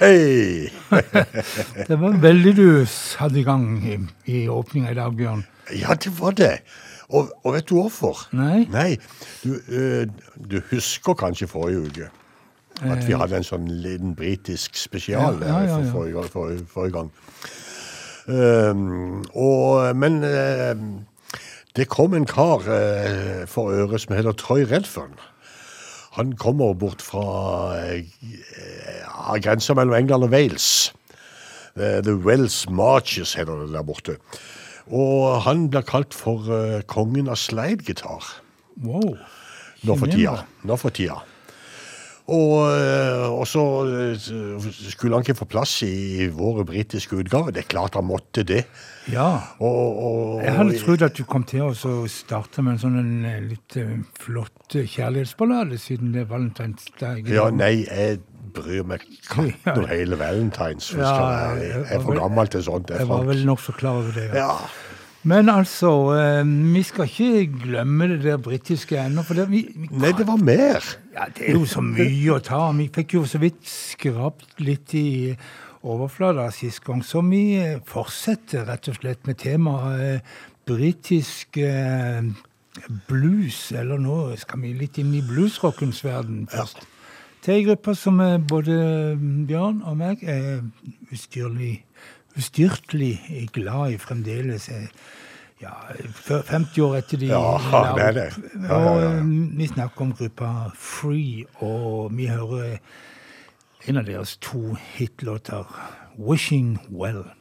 Hei! Det var veldig du satte i gang i, i åpninga i dag, Bjørn. Ja, det var det. Og, og vet du hvorfor? Nei. Nei, du, eh, du husker kanskje forrige uke at vi hadde en sånn liten britisk spesial Ja, ja, ja, eh, for forrige, forrige, forrige gang. Um, og, men uh, det kom en kar uh, for øret som heter Troy Redfern. Han kommer bort fra eh, ja, grensa mellom England og Wales. Eh, The Wells Marches heter det der borte. Og han blir kalt for eh, kongen av slidegitar Wow. nå for tida. Nå for tida. Og, eh, og så eh, skulle han ikke få plass i våre britiske utgave. Det er klart han måtte det. Ja. Og, og, Jeg hadde trodd at du kom til å starte med en sånn en eh, litt flott kjærlighetsballade, siden det er valentinsdag. Ja, nei, jeg bryr meg katten katt om hele Valentines. Ja, skal jeg Jeg er for gammel til sånt. Jeg, Jeg var vel nokså klar over det. Ja. Ja. Men altså, eh, vi skal ikke glemme det der britiske ennå. Nei, det var mer. Ja, det er jo så mye å ta. Vi fikk jo så vidt skrapt litt i overflata sist gang, så vi eh, fortsetter rett og slett med temaet eh, britisk blues. Eller nå skal vi litt inn i bluesrockens verden først. Til ei gruppe som både Bjørn og meg er ustyrlig, ustyrtelig glad i fremdeles. eh, Ja, 50 år etter de Ja, det er det. Ja, ja, eh, vi snakker om gruppa Free, og vi hører en av deres to hitlåter, 'Wishing Well'.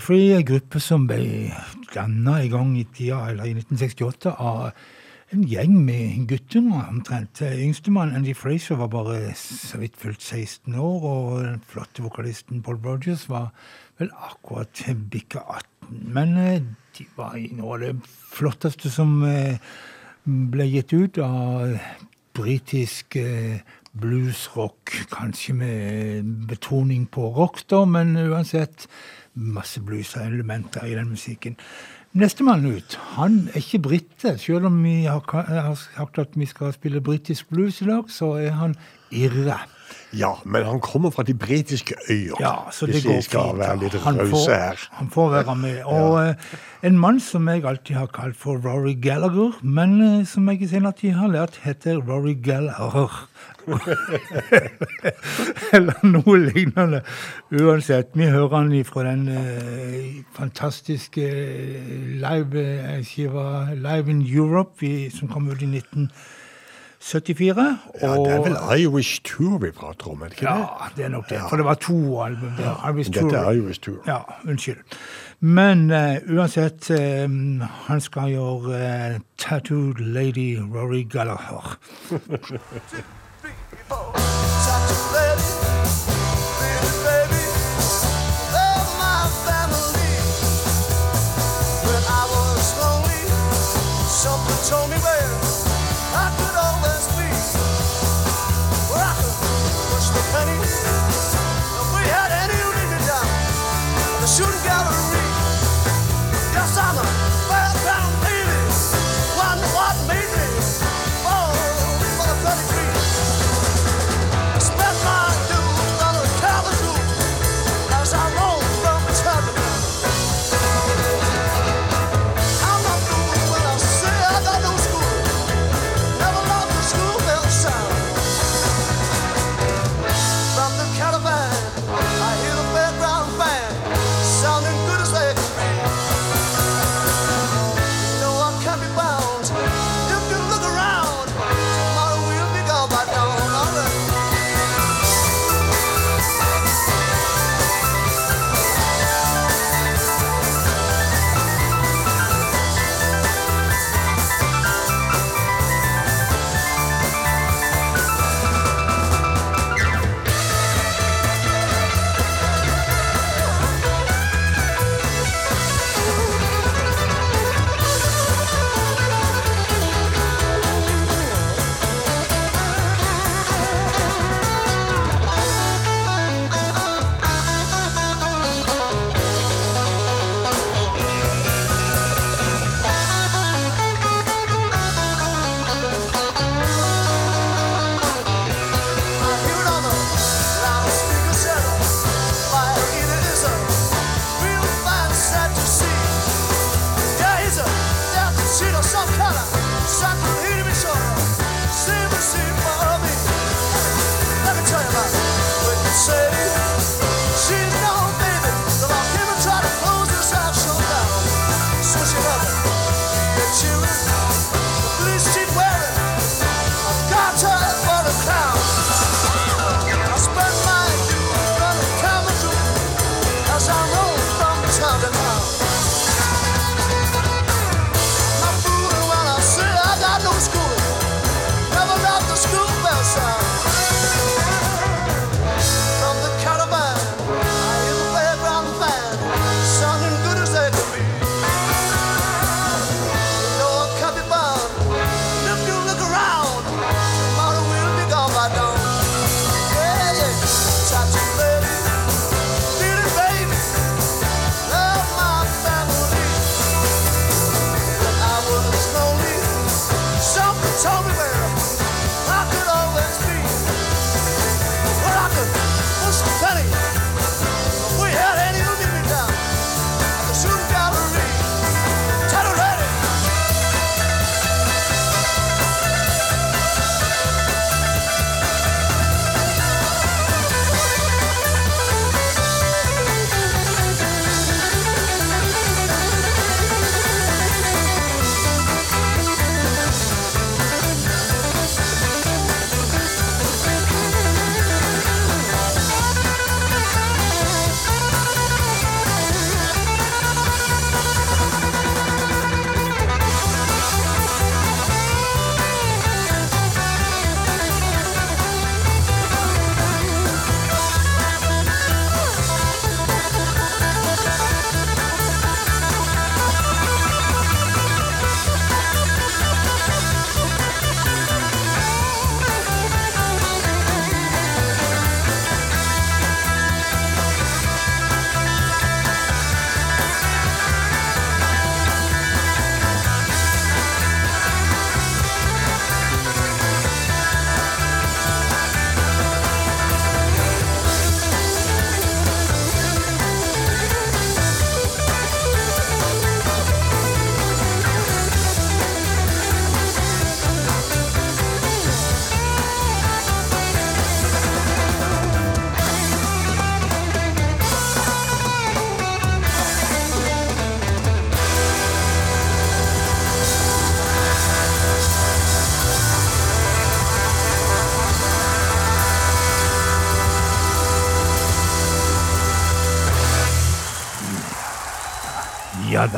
Free er en gruppe som ble danna i gang i tida, eller i 1968 av en gjeng med guttunger, omtrent. Yngstemann Andy Fraser var bare så vidt fylt 16 år, og den flotte vokalisten Paul Rogers var vel akkurat bikka 18. Men eh, de var i noe av det flotteste som eh, ble gitt ut av britisk eh, bluesrock, kanskje med betoning på rock, da, men uansett masse blues-elementer i den musikken. Nestemann ut, han er ikke brite. Selv om vi har, har sagt at vi skal spille britisk blues i dag, så er han irre. Ja, men han kommer fra de britiske øyer. Ja, så det hvis går vi skal fint. være litt rause her. Han får være med. Og eh, en mann som jeg alltid har kalt for Rory Gallagher, men eh, som jeg i senere tid har lært heter Rory Gallagher. Eller noe lignende. Uansett, vi hører han fra den eh, fantastiske eh, live-skiva Live in Europe, i, som kom ut i 1974. Ja, det er vel Irish Tour vi prater om, er det ikke det? ja, det er nok det. For det var to album Ja, Irish Dette er Irish Tour. Ja, unnskyld. Men uh, uansett, um, han skal gjøre uh, Tattooed Lady Rory Gallagher. Oh.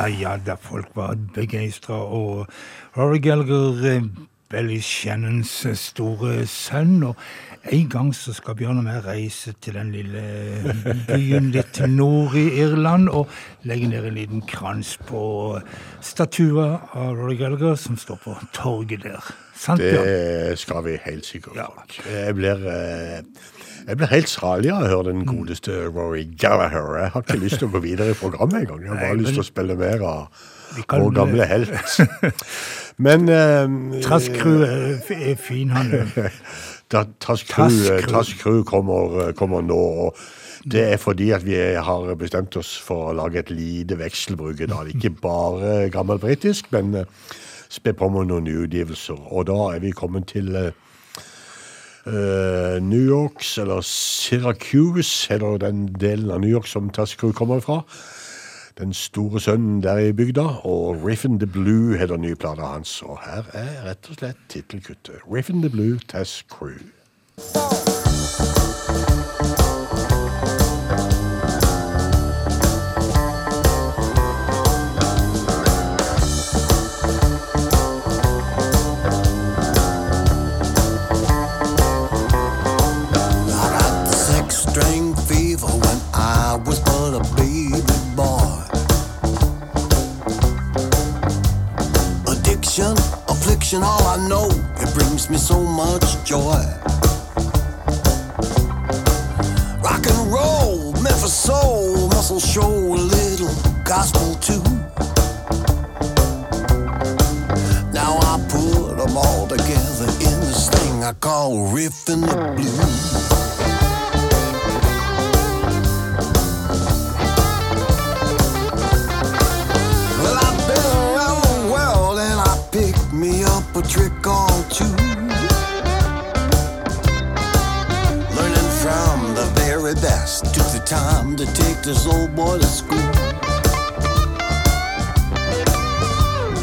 Ja da, folk var begeistra. Og Rory Gallagher, eh, Belly Shannons eh, store sønn. Og en gang så skal Bjørn og jeg reise til den lille byen litt nord i Irland og legge ned en liten krans på statua av Rory Gallagher som står på torget der. Sant, Bjørn? Det skal vi helt sikkert. Ja. Jeg blir, eh, jeg blir helt salig av å høre den godeste Rory Gallagher. Jeg har ikke lyst til å gå videre i programmet engang. Jeg har bare lyst til å spille mer av vår gamle helt. Men eh, Trass Crew er, fin, han. Tass Crew kommer, kommer nå. og det er fordi at vi har bestemt oss for å lage et lite vekselbruk i dag. Ikke bare gammel britisk, men eh, spe på med noen nyutgivelser. Og da er vi kommet til eh, eh, New Yorks, eller Syracuse, heter den delen av New York som Tass Crew kommer fra. Den store sønnen der i bygda, og Riffin the Blue heter nye plata hans. Og her er rett og slett tittelkuttet. Riffin the Blue, Tass Crew. Affliction, all I know, it brings me so much joy. Rock and roll, Memphis soul, muscle show, a little gospel too. Now I put them all together in this thing I call riff in the blues. Trick or two. Learning from the very best. Took the time to take this old boy to school.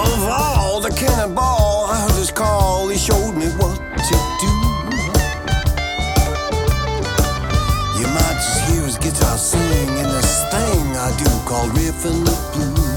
Of all the cannonball, I heard his call. He showed me what to do. You might just hear his guitar sing in this thing I do called riffin' the blues.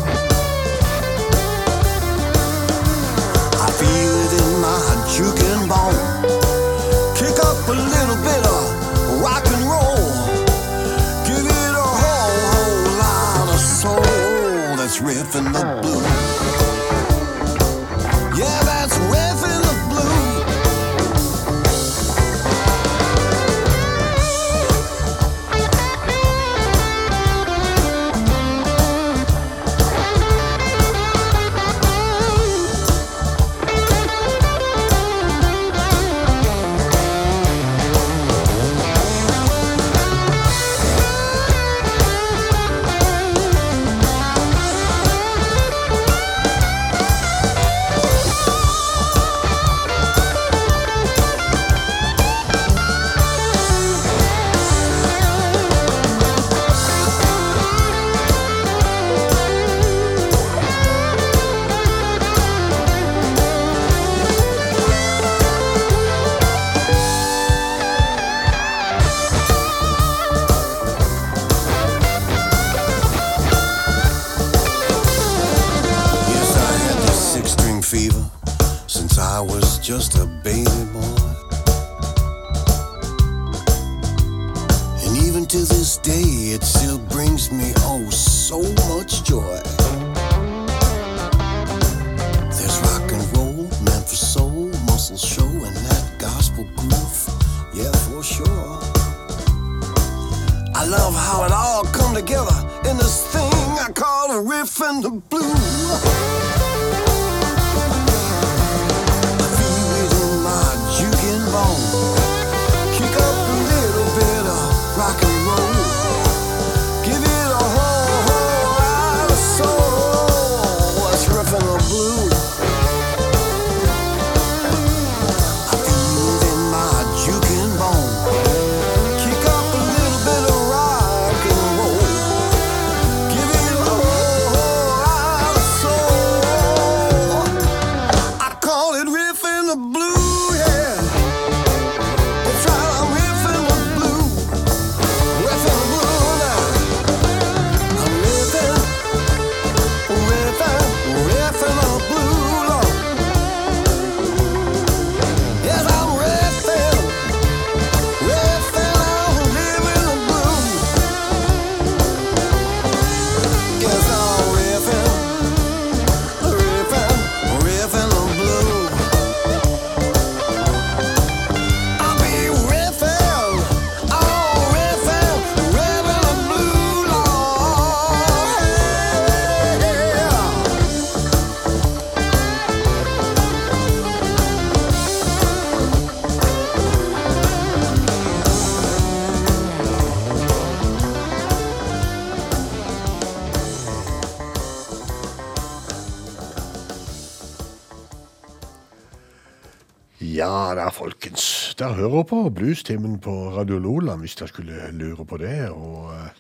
Dere hører på Bluestimen på Radio Lola, hvis dere skulle lure på det. Og eh,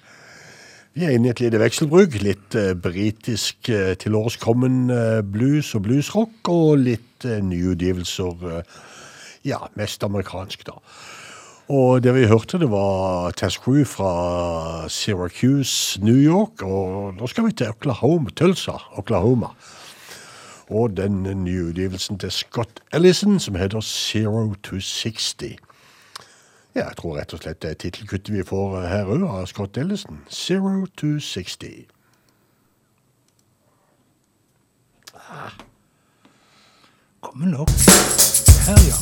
vi er inne i et lite vekselbruk. Litt uh, britisk uh, tilårskommen uh, blues og bluesrock, og litt uh, nyutgivelser. Uh, ja, mest amerikansk, da. Og det vi hørte, det var Tess Crew fra Syracuse, New York. Og nå skal vi til Oklahoma, Tulsa, Oklahoma. Og den nye utgivelsen til Scott Ellison som heter Zero to 60. Ja, jeg tror rett og slett det er tittelkuttet vi får her òg av Scott Ellison. Zero to 60. Kommer nok. Her, ja.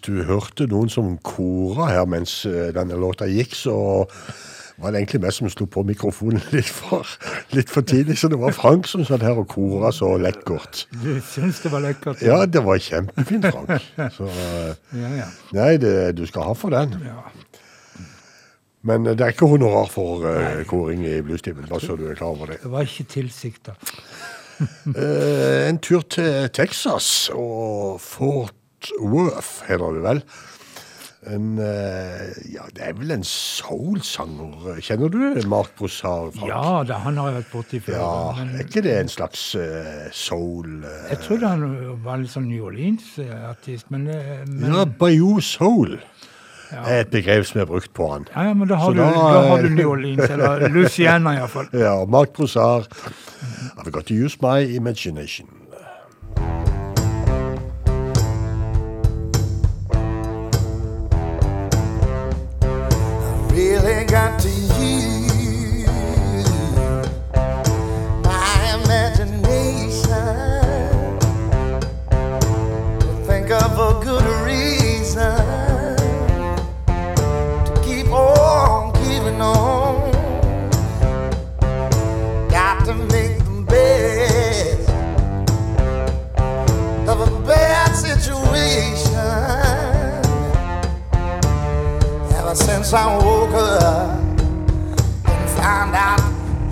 Hvis du hørte noen som kora her mens eh, denne låta gikk, så var det egentlig meg som slo på mikrofonen litt for, litt for tidlig. Så det var Frank som satt her og kora så lekkert. Du syns det var lekkert? Ja, det var kjempefint, Frank. Så eh, ja, ja. nei, det, du skal ha for den. ja. Men eh, det er ikke honorar for uh, koring i bluestimen, bare så du er klar over det. Det var ikke tilsikta. uh, en tur til Texas og Fort Worth, heter det vel. En, eh, ja, det er vel en soul-sanger. Kjenner du det, Mark Broussard? Ja, det, han har jeg vært borti før. Ja, er ikke det en slags uh, soul uh, jeg trodde han var litt sånn New Orleans-artist, men, men Ja, Bayou Soul er et begrep som er brukt på han. Ja, ja, men da har, du, da, da, har du New Orleans, eller Luciana iallfall. Ja, Mark Broussard. I've got to use my imagination. Got to since I woke up and found out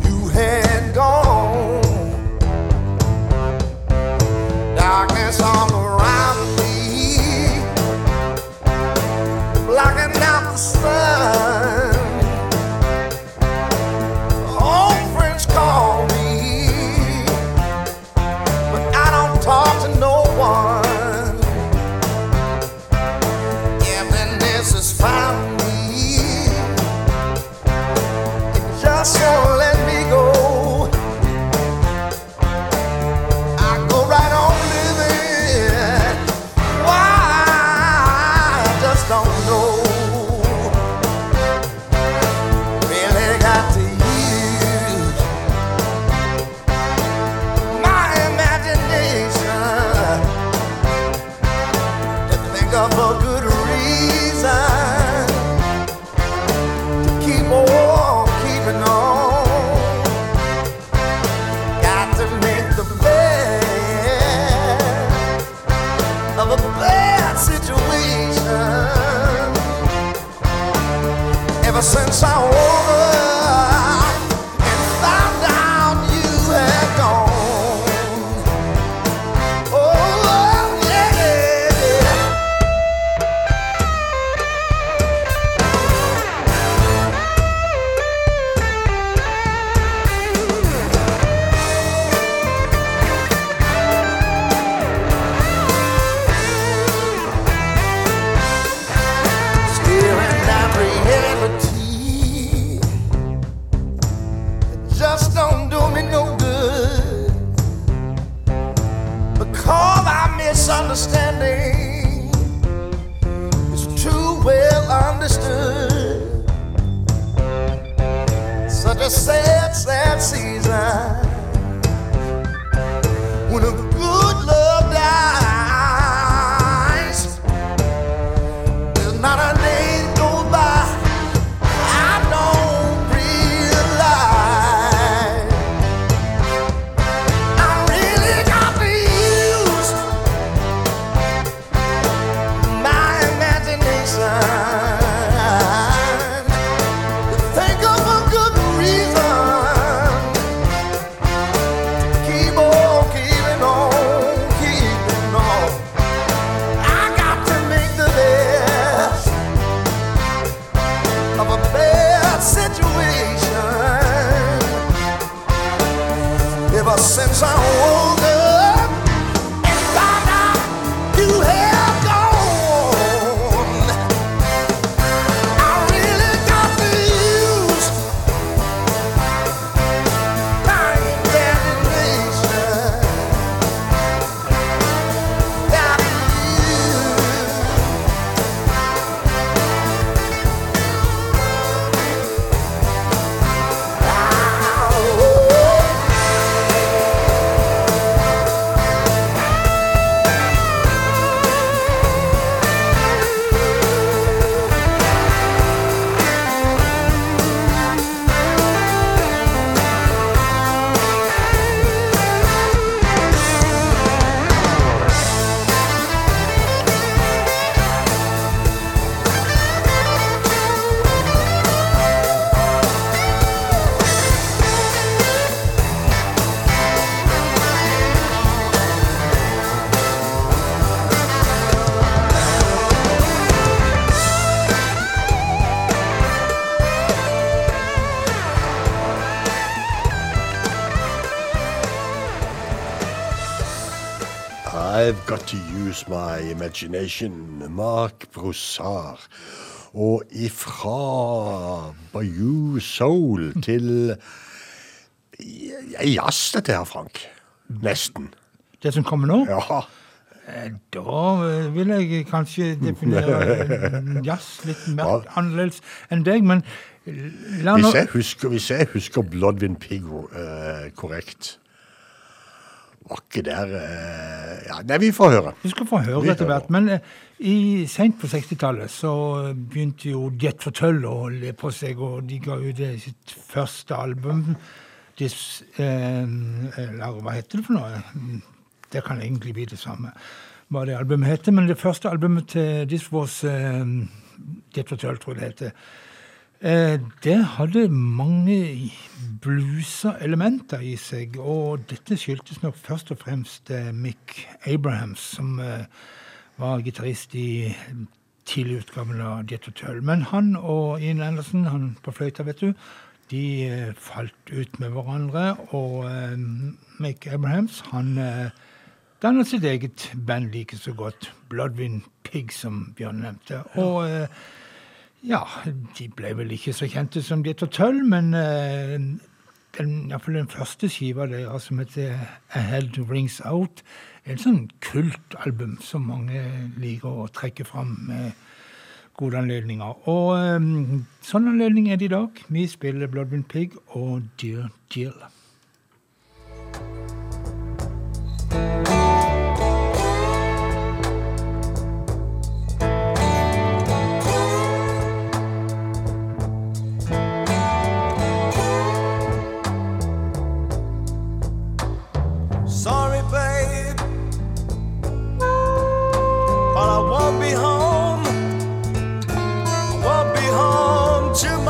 you had gone, darkness all around me, blocking out the sun. Imagination. Mark Broussard. Og ifra Bayou Soul til ja, jazz, dette her, Frank. Nesten. Det som kommer nå? Ja. Da eh, vil jeg kanskje definere eh, jazz litt mer annerledes enn deg, men la nå Hvis jeg husker, hvis jeg husker Bloodwind Pig uh, korrekt Var ikke der eh, Ja, nei, vi får høre. Vi skal få høre etter hvert. Men eh, i sent på 60-tallet så begynte jo Jet for Tøll å le på seg, og de ga ut sitt første album. Dis, eh, eller hva heter det for noe? Det kan egentlig bli det samme hva det albumet heter. Men det første albumet til This Was eh, Jet for Tøll, tror jeg det heter. Eh, det hadde mange blusa elementer i seg, og dette skyldtes nok først og fremst eh, Mick Abrahams, som eh, var gitarist i tidlig utgaven av Jet Tull. Men han og Ian Anderson, han på fløyta, vet du, de falt ut med hverandre, og Mick Abrahams, han dannet sitt eget band like så godt, Bloodwind Pig, som Bjørn nevnte. Og ja, de ble vel ikke så kjente som de etter Tøll, men eh, den, i hvert fall den første skiva deres som heter A Head Rings Out, er en sånn kultalbum som mange liker å trekke fram med gode anledninger. Og eh, sånn anledning er det i dag. Vi spiller Bloodwind Pig og Dear Jill. Sorry, babe, but I won't be home. I won't be home tomorrow.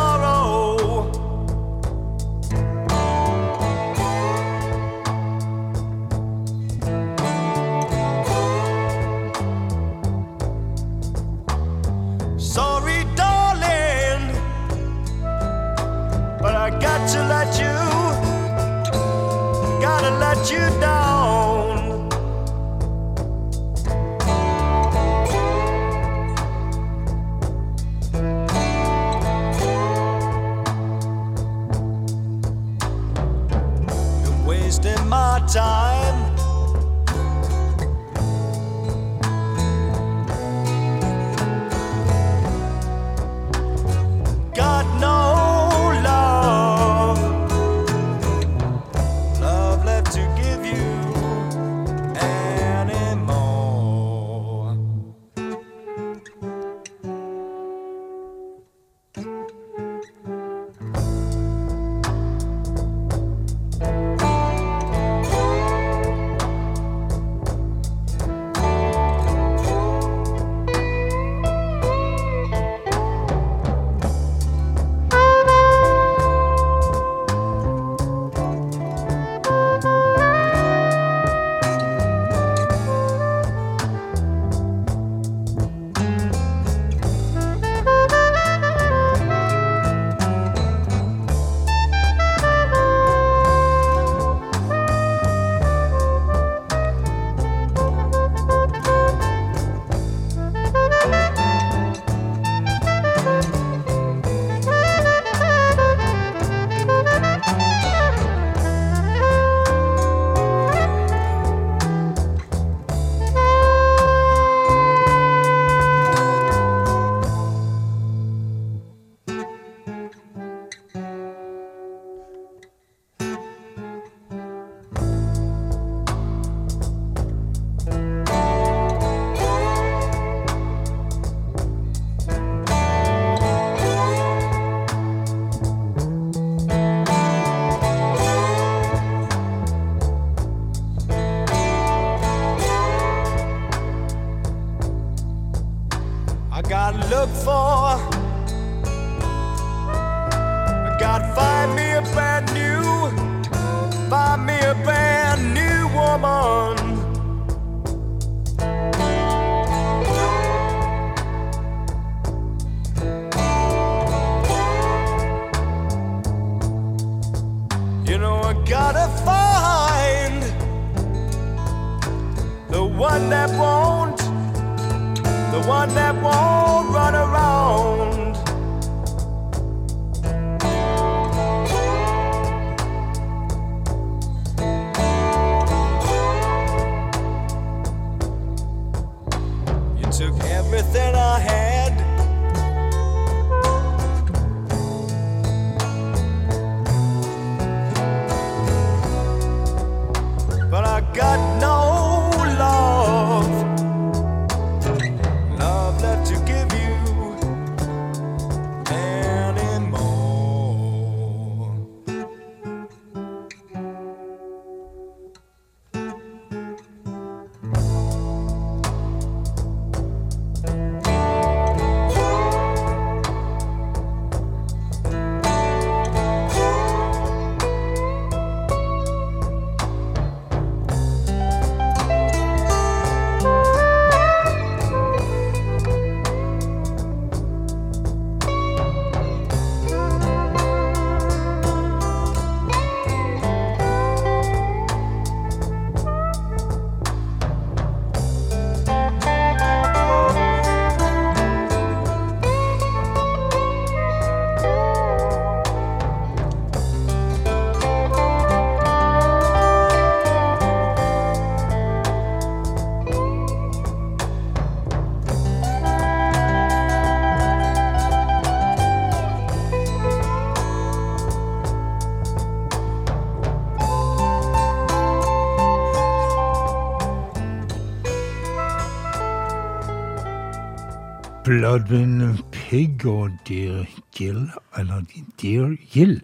Bloodwind Pig og Dear Gill, eller Dear Gill.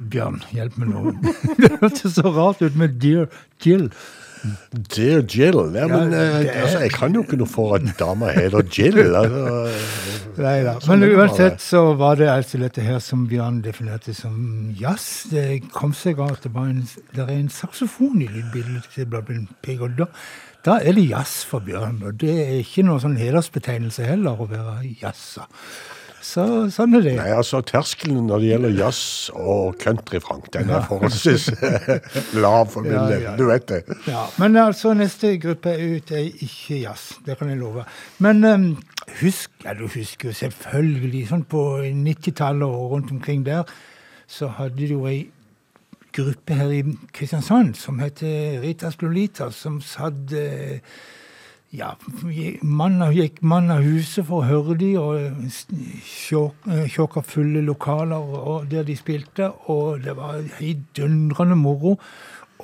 Bjørn, hjelp meg nå. Det hørtes så rart ut med Dear Gill. Dear Jill. Ja, men Ja, eh, det altså, jeg kan jo ikke noe for at dama heter Jill. Altså. Nei da. Sånn Men uansett så var det altså dette her som Bjørn definerte som jazz. Det kom seg av at det, var en, det er en saksofon i lydbildet til Bloodwind Pig. Og da, da er det jazz for Bjørn. Og det er ikke noen sånn hedersbetegnelse heller å være jazza. Så sånn er det. Nei, altså Terskelen når det gjelder jazz og country, Frank, den er forholdsvis lav for min Ja, del. ja. Du vet det. Ja, men altså, neste gruppe ut er ikke jazz. Det kan jeg love. Men um, husk, ja, du husker jo selvfølgelig, sånn på 90-tallet og rundt omkring der, så hadde du jo ei gruppe her i Kristiansand som heter Ritas Lolitas, som satt eh, ja, mann gikk mann av huset for å høre de, og sjåka fulle lokaler der de spilte, og det var heidundrende moro.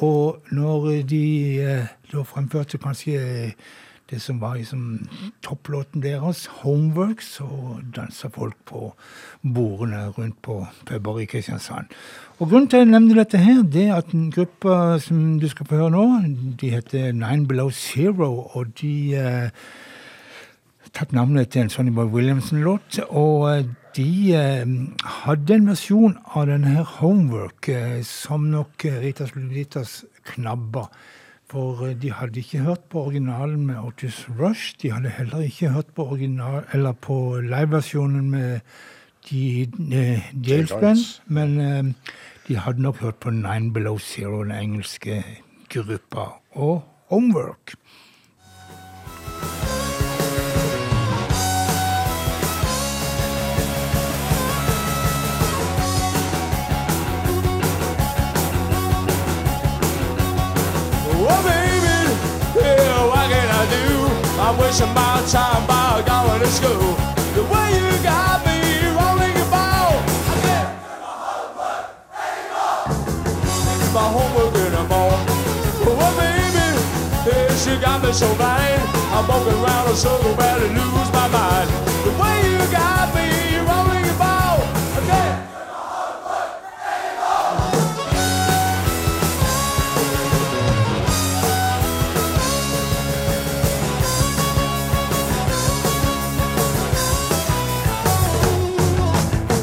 Og når de eh, da fremførte kanskje det som var liksom topplåten deres, 'Homework', så dansa folk på bordene rundt på puber i Kristiansand. Og Grunnen til at jeg nevner dette, her, det er at en gruppe som du skal få høre nå, de heter Nine Below Zero, og de eh, tatt navnet til en Sonny Boy Williamson-låt. Og eh, de eh, hadde en versjon av denne her Homework eh, som nok Rita Ritas Luditas knabba. For eh, de hadde ikke hørt på originalen med Otis Rush. De hadde heller ikke hørt på, original, eller på liveversjonen med de, eh, Jails Band. Giants. Men eh, de hadde nok hørt på Nine Below Zero, den engelske gruppa, og Homework. Oh, baby, yeah, what can I do? I'm wasting my time by going to school. So blind. I'm walking around a circle where to lose my mind. The way you got me rolling your can't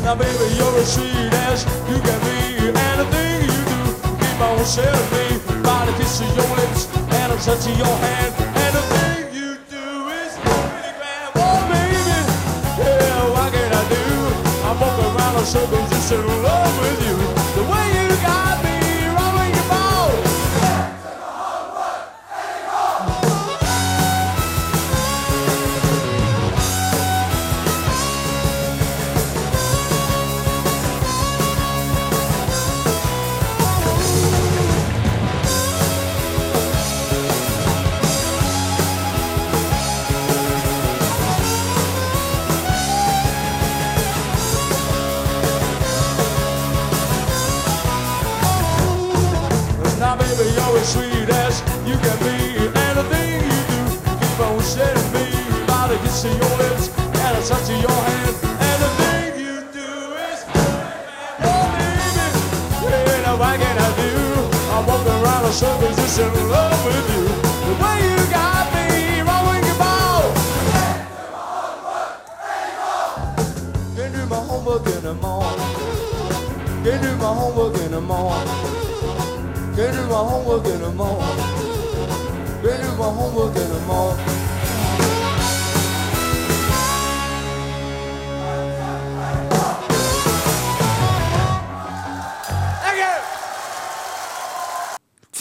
Now, baby, you're as sweet as you can be. Anything you do, keep on setting me. By the kiss of your lips and a touch of your hand. Anything you do is really grand. Oh, baby, yeah, what can I do? I'm walking around in circles just in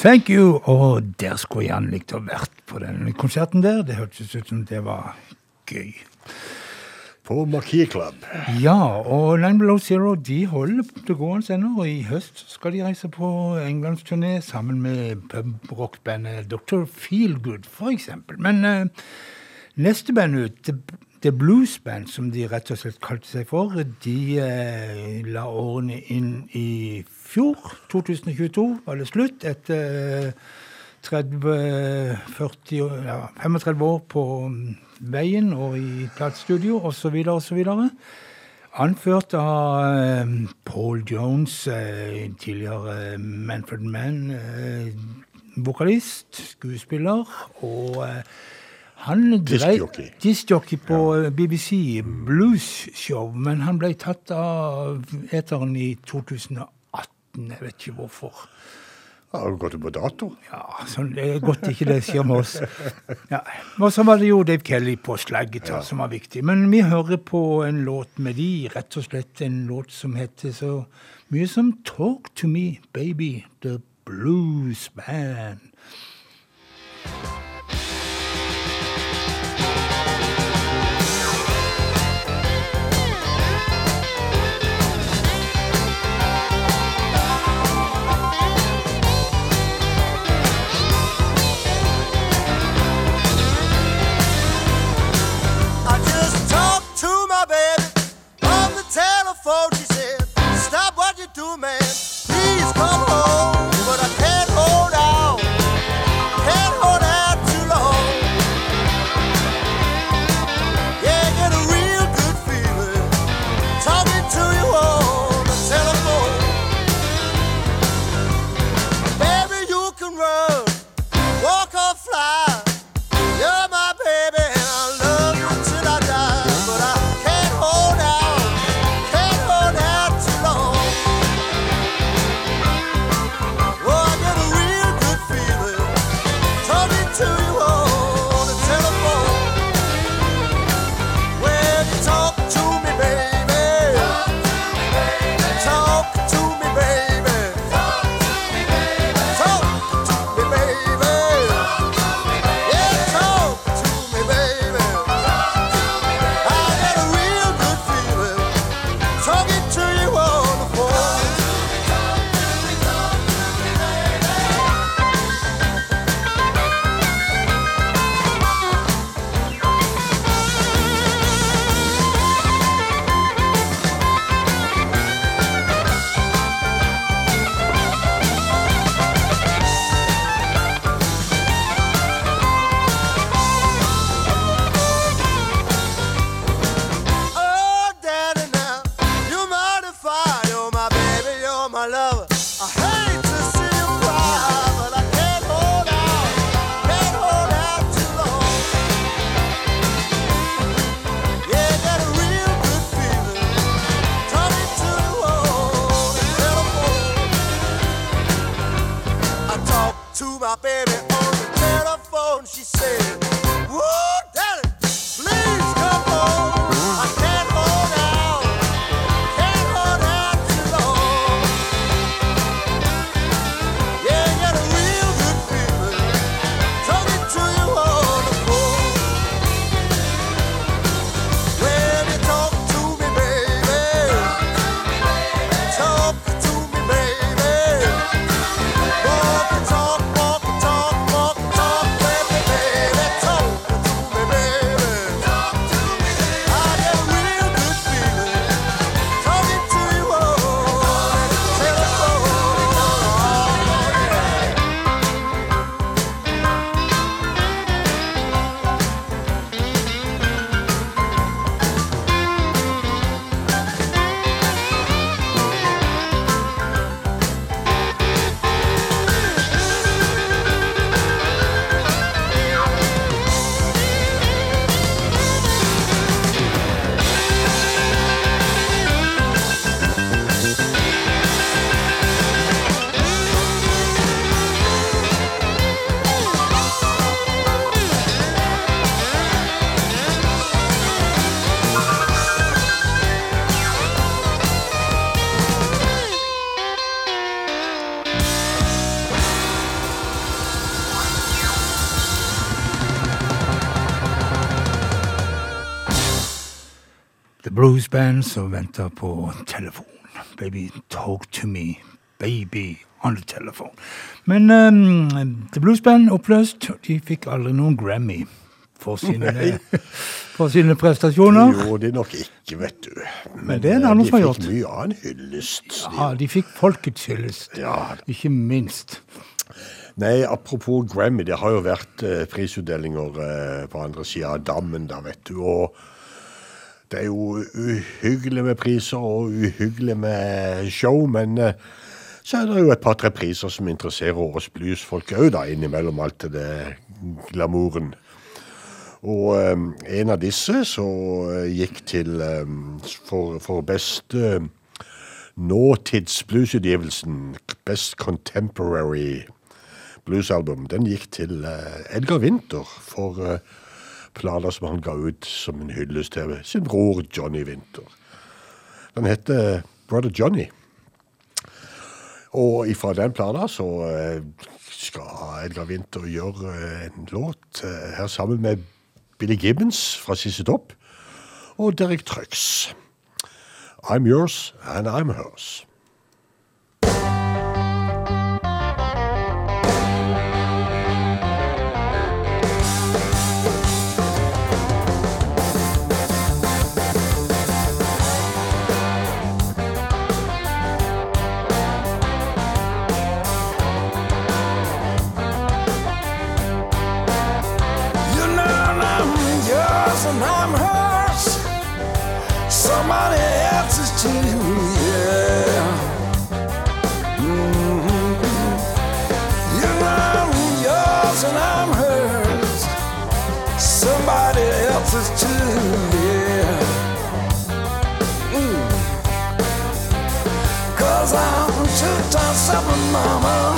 Thank you! Og der skulle jeg gjerne likt å vært på den konserten der. Det hørtes ut som det var gøy. På Marquis Club. Ja, og Nine Below Zero de holder det gående ennå. og I høst skal de reise på englandsturné sammen med pub-rockbandet Dr. Feelgood, for eksempel. Men eh, neste band ut, The, The Blues Band, som de rett og slett kalte seg for, de eh, la årene inn i fjor. 2022 var det slutt. Etter eh, 30, 40, ja, 35 år på mm, veien og i platestudio osv. osv. Anført av eh, Paul Jones, eh, tidligere Manfred Mann, eh, vokalist, skuespiller, og eh, han drev Diskjockey. På eh, BBC Blues Show, men han ble tatt av eteren i 2018. Jeg vet ikke hvorfor. Har du gått på dato? Ja, sånn, det er godt ikke det skjer med oss. Ja. Og så var det jo Dave Kelly på slaggitar som var viktig. Men vi hører på en låt med de, rett og slett en låt som heter så mye som Talk to me, baby, The Blues Band. Blues Band som venter på telefon. Baby, talk to me. Baby on the telephone. Men um, The Blues Band oppløst. De fikk aldri noen Grammy for sine, for sine prestasjoner. Jo, det er nok ikke, vet du. Men, det er en eh, de som har fikk mye annen hyllest. Ja, de fikk folkets hyllest. Ja, Ikke minst. Nei, apropos Grammy, det har jo vært eh, prisutdelinger eh, på andre sida av dammen, da, vet du. Og det er jo uhyggelig med priser og uhyggelig med show, men eh, så er det jo et par-tre priser som interesserer oss bluesfolk òg, da, innimellom alt det glamouren. Og eh, en av disse så eh, gikk til eh, for, for beste nåtidsbluesutgivelsen, Best Contemporary bluesalbum, den gikk til eh, Edgar Winther for uh, plater som han ga ut som en hyllest til sin bror Johnny Winter. Den heter Brother Johnny. Og ifra den plata så eh, skal Edgar Winter gjøre eh, en låt eh, her sammen med Billy Gibbons fra Sissy Topp og Derek Trucks. I'm yours and I'm hers. summer mama.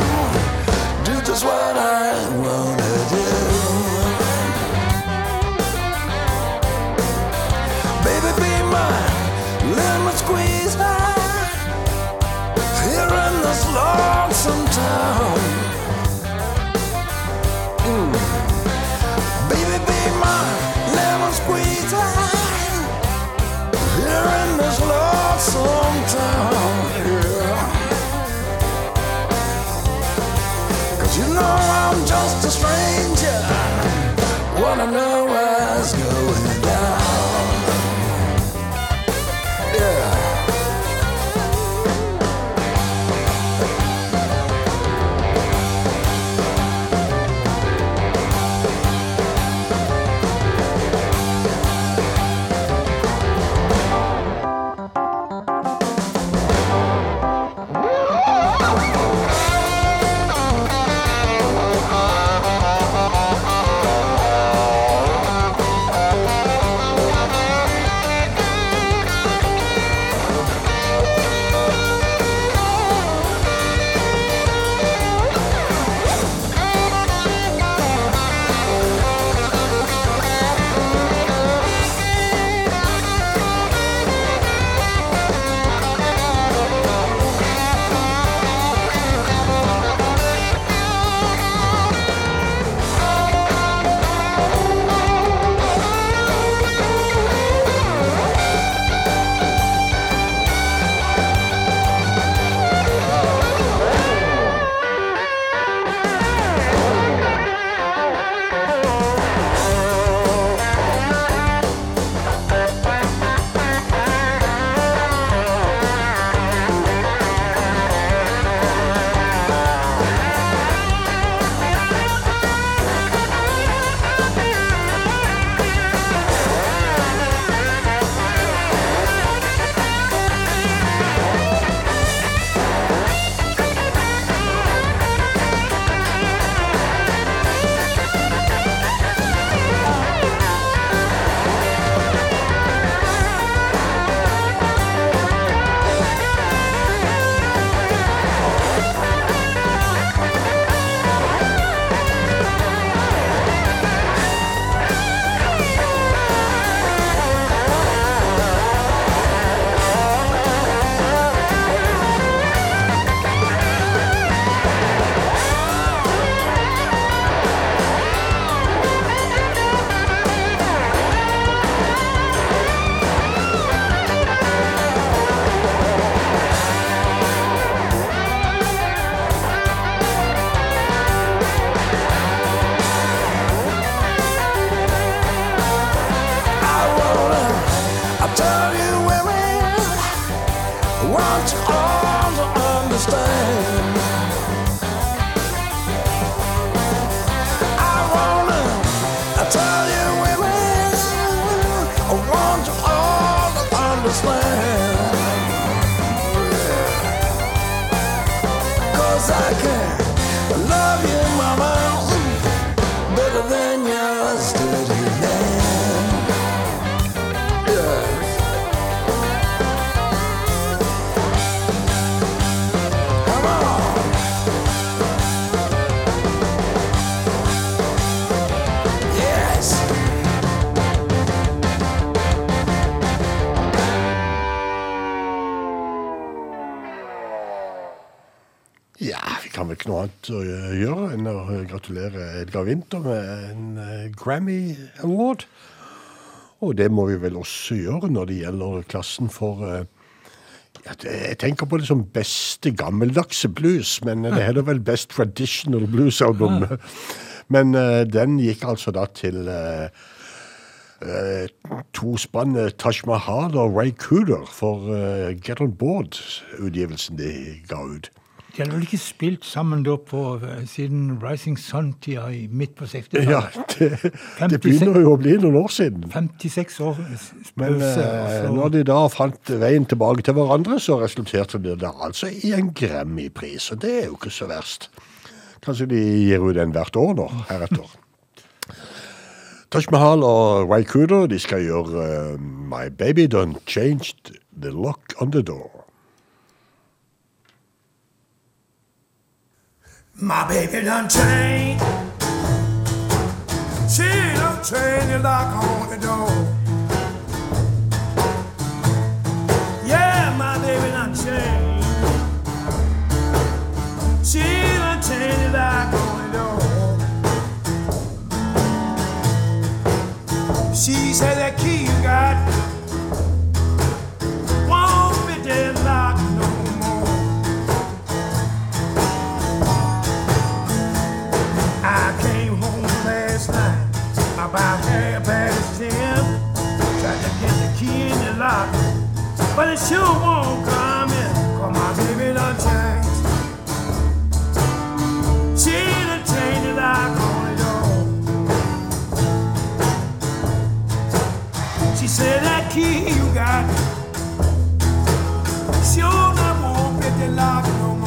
Grammy Award. Og det må vi vel også gjøre når det gjelder klassen for uh, Jeg tenker på det som beste gammeldagse blues, men det heter vel Best Traditional Blues Album. Men uh, den gikk altså da til uh, tospannet Taj Mahal og Ray Cooder for eh, Get On Board-utgivelsen de ga ut. De hadde vel ikke spilt sammen da på, eh, siden Rising Sun-tida i midt på 60-tallet? Ja, det, det begynner jo å bli noen år siden. 56 år s- Men eh, altså. når de da fant veien tilbake til hverandre, så resulterte det da altså i en Grammy-pris, og det er jo ikke så verst. Kanskje de gir ut en hvert år nå, heretter. Taj Mahal og Ray Cooder, de skal gjøre uh, My Baby Done Changed The Lock on the Door. My baby done changed. She done changed the lock on the door. Yeah, my baby done changed. She done changed the lock on the door. She said that key you got won't fit that lock about half past ten. Tried to get the key in the lock, but it sure won't come in. Cause my baby done changed. She done changed the lock on the door. She said that key you got sure not won't fit the lock no more.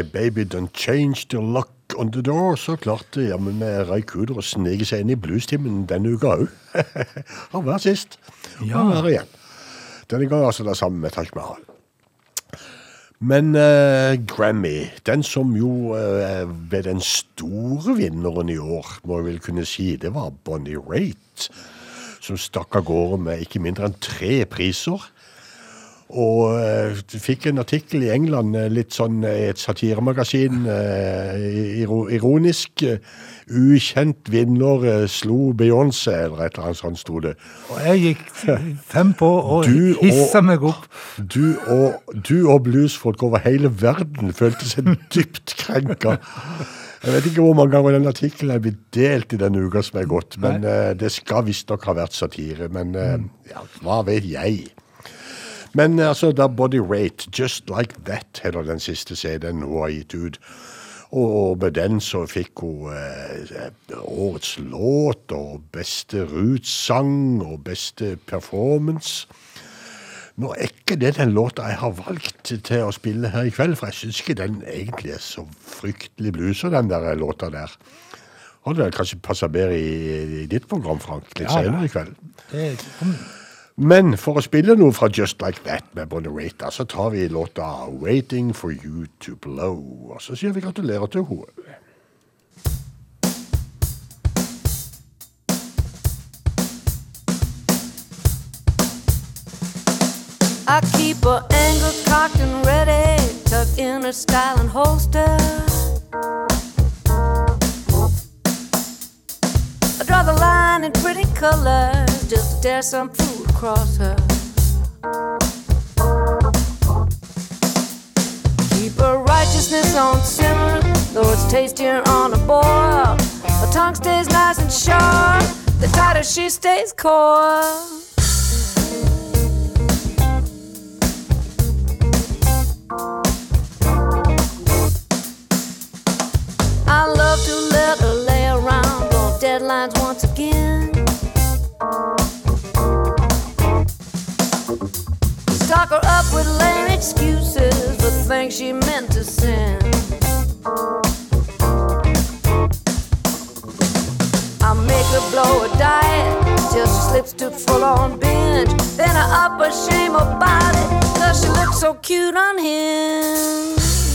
My Baby Don't Change the Lock on the Door, så klarte jammen med Ray Cooder å sneke seg inn i bluestimen denne uka òg. Han var sist. Ja. Han var igjen. Denne gangen altså det samme med Taj Mahal. Men eh, Grammy, den som jo eh, ble den store vinneren i år, må jeg vel kunne si, det var Bonnie Raitt, som stakk av gårde med ikke mindre enn tre priser. Og uh, fikk en artikkel i England, eh, litt sånn i et satiremagasin, uh, ironisk. eh, ukjent vinner uh, slo Beyoncé, eller et eller annet sånt sto det. Og jeg gikk fem på og Du og- hissa meg opp. Du og, du og bluesfolk over hele verden følte seg dypt krenka. Jeg vet ikke hvor mange ganger den artikkelen er blitt delt i denne uka som er gått, men uh, det skal visstnok ha vært satire. Men uh, ja, hva vet jeg? Men altså, da Body Rate, Just Like That, heter den siste CD-en hun har gitt ut. Og med den så fikk hun eh, årets låt og beste roots-sang og beste performance. Nå er ikke det den låta jeg har valgt til å spille her i kveld, for jeg syns ikke den egentlig er så fryktelig bluser, den der låta der. Hadde vel kanskje passa bedre i, i ditt program, Frank, litt Ja, senere i kveld. Det Men for å spille noe fra Just Like That med da, så tar vi låta 'Waiting for You to Blow'. Og så sier vi gratulerer til henne. I keep her anger cocked and ready, tucked in her styling holster. I draw the line in pretty colors just dare some food across her. Keep her righteousness on simmer, though it's tastier on a boil. Her tongue stays nice and sharp, the tighter she stays coiled. Excuses for things she meant to send. I make her blow a diet till she slips to full on binge. Then I up her shame about it, cause she looks so cute on him.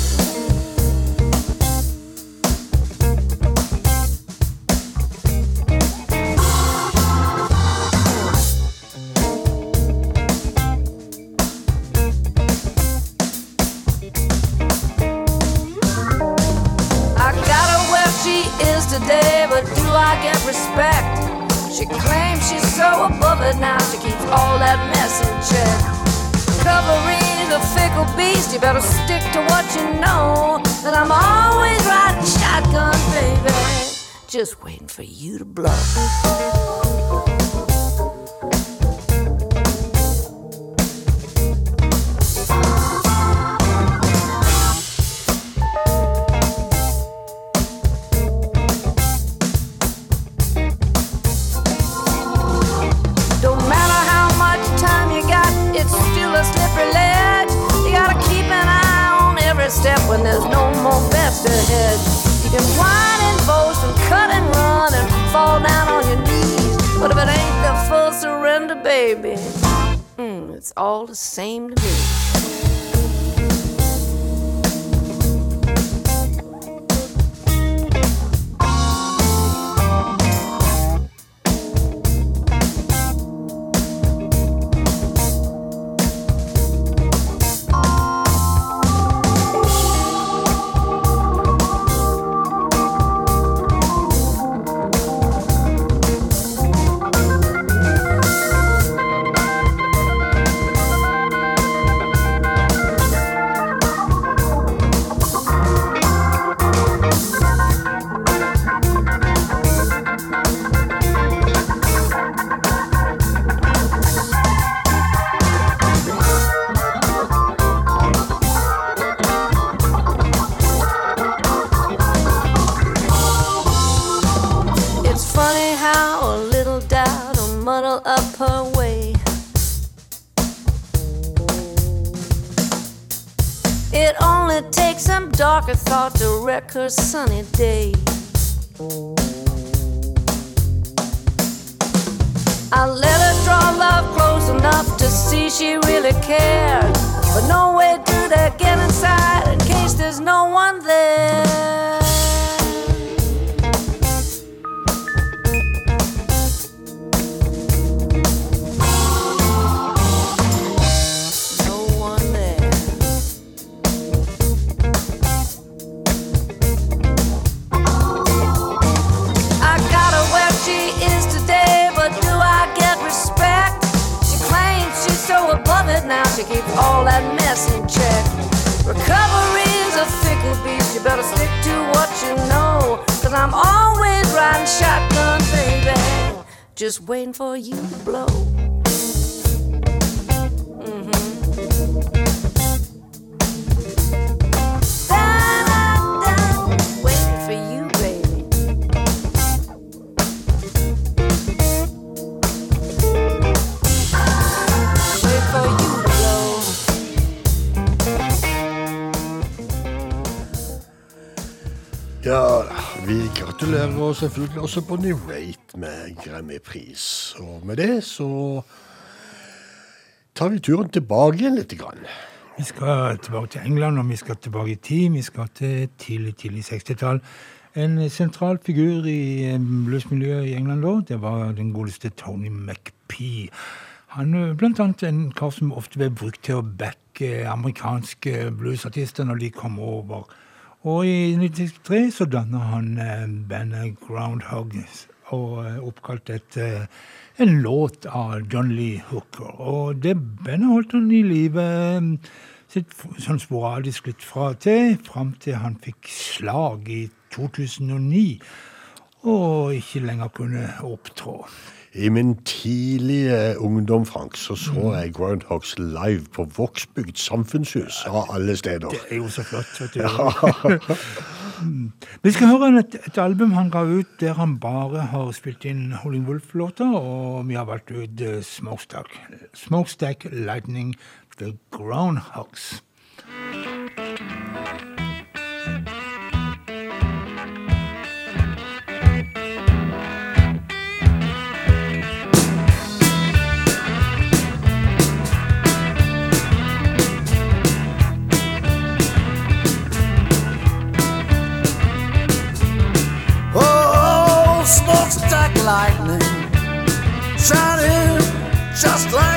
Is today, but do I get respect? She claims she's so above it now, she keeps all that mess in check. Covering a fickle beast, you better stick to what you know. That I'm always riding shotgun, baby. Just waiting for you to blow. Baby, mm, it's all the same to me. Selvfølgelig også Bonnie Rate med Grammy-pris. Og med det så tar vi turen tilbake igjen litt. Grann. Vi skal tilbake til England, og vi skal tilbake i tid. Vi skal til tidlig, tidlig 60-tall. En sentral figur i eh, bluesmiljøet i England da, det var den godeste Tony McPee. Han er blant annet en kar som ofte ble brukt til å backe amerikanske bluesartister når de kom over. Og i 1963 så dannet han eh, bandet Groundhog, og eh, oppkalt etter en låt av John Lee Hooker. Og det bandet holdt han i live eh, sitt, sånn sporadisk litt fra og til, fram til han fikk slag i 2009, og ikke lenger kunne opptrå. I min tidlige ungdom, Frank, så så jeg Groundhogs live på Vågsbygd samfunnshus av alle steder. Det er jo så flott. vet du. Ja. Vi skal høre et, et album han ga ut der han bare har spilt inn Holling Wolf-låter, og vi har valgt ut eh, Smokestack, Smokestack Lightning The Groundhogs. Lightning shining just like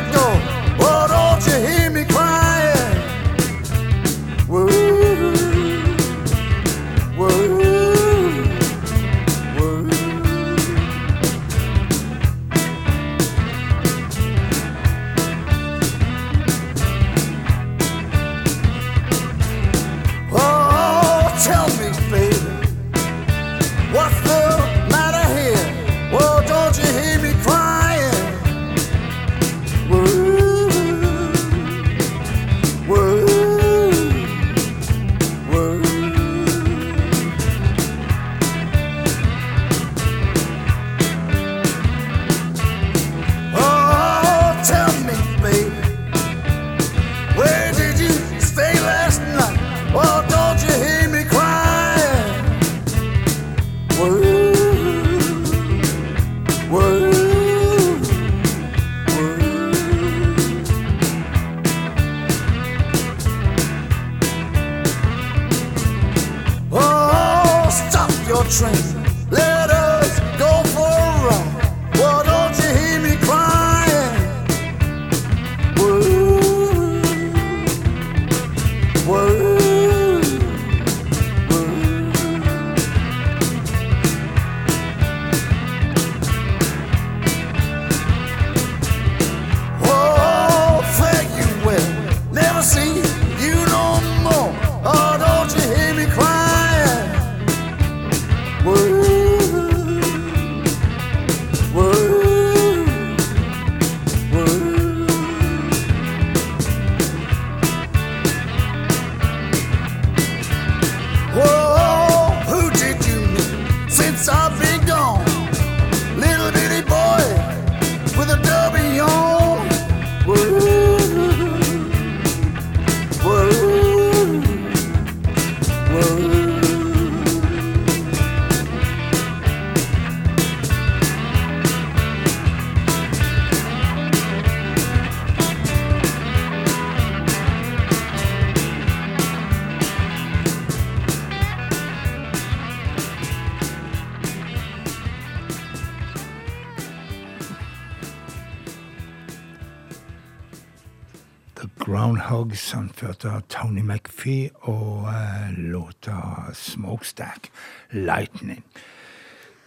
Groundhogs, anført av Tony McPhee, og uh, låta Smokestack Lightning.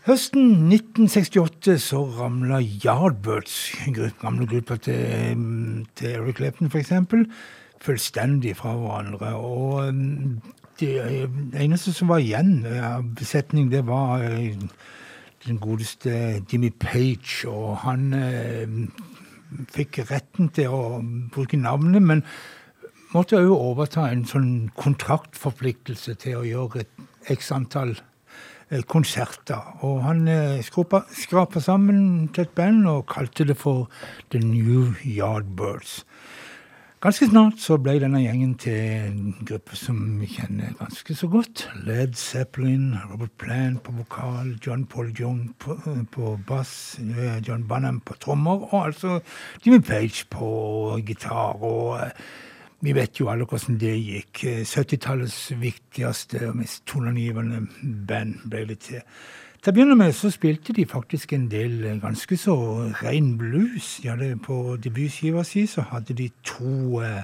Høsten 1968 så ramla Yardbirds, gamle gruppa til, til Eric Clapton f.eks., fullstendig fra hverandre. Og mm, det eneste som var igjen av besetning, det var eh, den godeste Jimmy Page, og han eh, fikk retten til å bruke navnet, men måtte jeg jo overta en sånn kontraktforpliktelse til å gjøre et x antall eh, konserter. Og han eh, skrapa, sammen til et band og kalte det for The New Yardbirds. Ganske snart så ble denne gjengen til en gruppe som vi kjenner ganske så godt. Led Zeppelin, Robert Plant på vokal, John Paul Young på, på bass, eh, John Bonham på trommer, og altså Jimmy Page på gitar. og eh, vi vet jo alle hvordan det gikk. Eh, 70-tallets viktigste og mest toneangivende band ble det til. Til å begynne med så spilte de faktisk en del ganske så ren blues. De hadde På debutskiva si så hadde de to eh,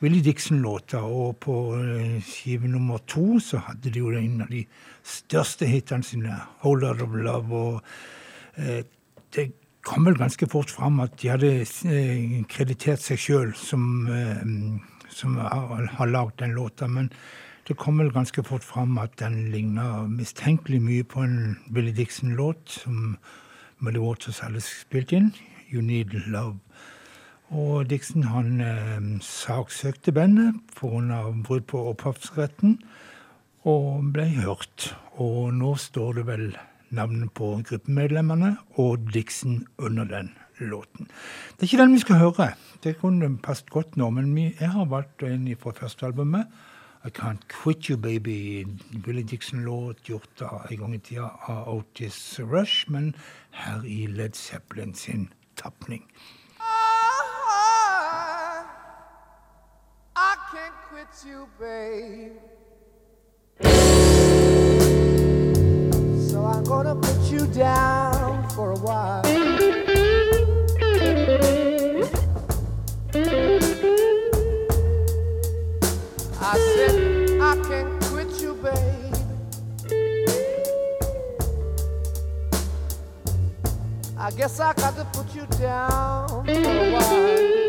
Willie Dixon-låter, og på eh, skive nummer to så hadde de jo en av de største hitene sine, 'Hold Out of Love'. og eh, det kom vel ganske fort fram at de hadde eh, kreditert seg sjøl som, eh, som har, har lagd den låta, men det kom vel ganske fort fram at den ligna mistenkelig mye på en Billy Dixon-låt som Muddy Waters hadde spilt inn, 'You Need Love'. Og Dixon han eh, saksøkte bandet pga. brudd på opphavsretten, og ble hørt. Og nå står det vel navnet på gruppemedlemmene og Dixon under den låten. Det er ikke den vi skal høre. Det kunne passet godt nå, men jeg har valgt en fra første albumet. I Can't Quit You Baby, Billy Dixon-låt gjort av en gang i tida av Otis Rush, men her i Led Zeppelin sin tapning. I can't quit you, babe. So I'm gonna put you down for a while. I guess I got to put you down for a while.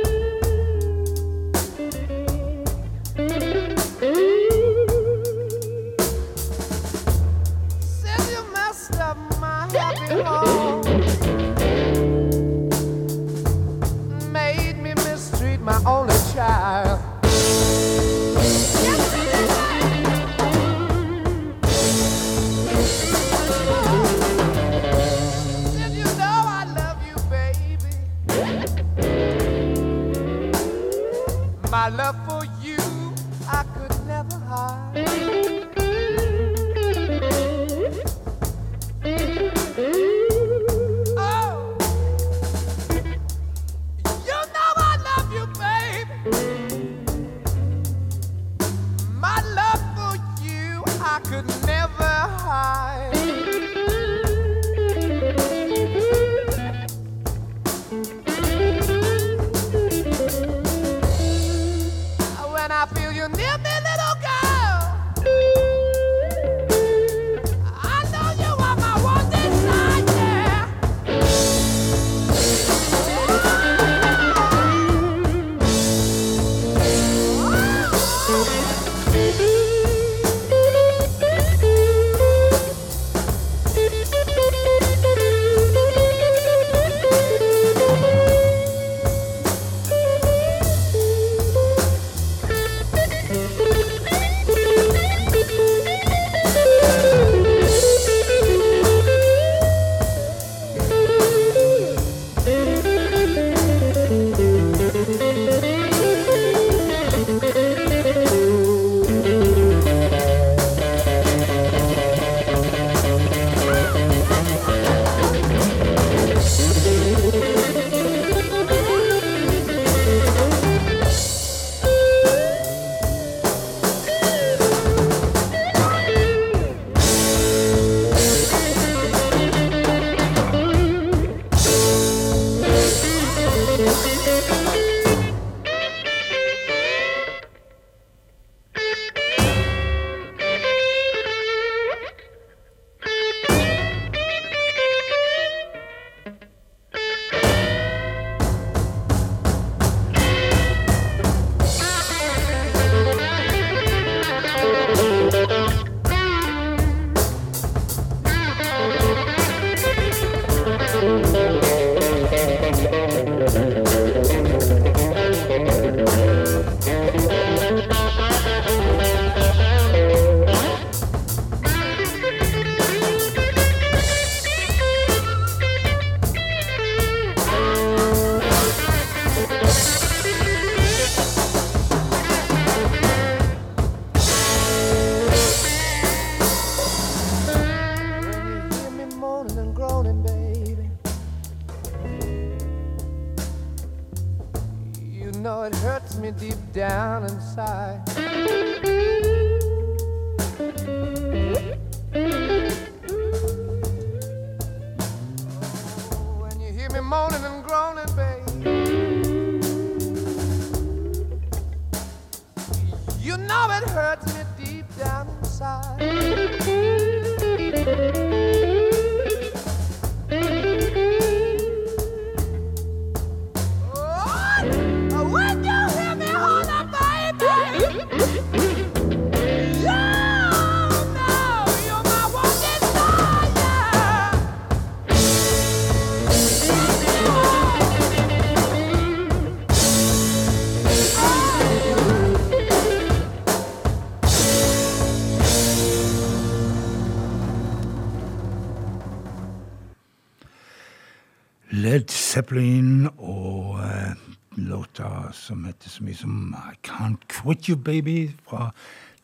Zeppelin og eh, låta som heter så mye som I Can't Quit You Baby fra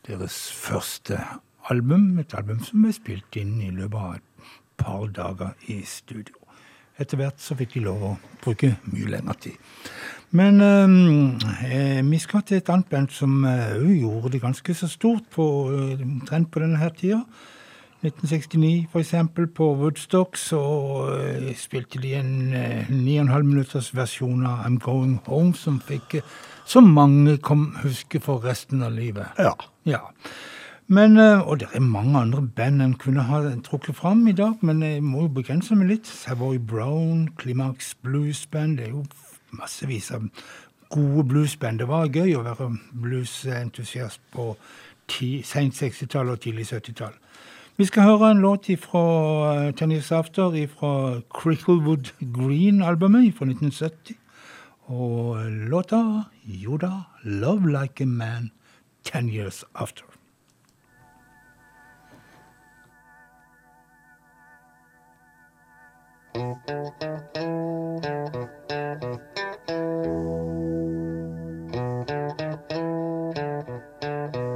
deres første album. Et album som er spilt inn i løpet av et par dager i studio. Etter hvert så fikk de lov å bruke mye lengre tid. Men eh, eh, vi skal til et annet band som eh, gjorde det ganske så stort på, omtrent på denne her tida. 1969 for eksempel, på Woodstock, så eh, spilte de en eh, 9,5 minutters versjon av I'm Going Home, som fikk som mange kom huske for resten av livet. Ja. Ja. Men, og det er mange andre band en kunne ha trukket fram i dag, men jeg må jo begrense meg litt. Savoy Brown, Climax Blues Band, det er jo massevis av gode bluesband. Det var gøy å være bluesentusiast på sent 60-tall og tidlig 70-tall. Vi skal høre en låt fra Tennis eh, After fra Cricklewood Green-albumet fra 1970. Og eh, låta Jo 'Love Like a Man Ten Years After'. Thank you.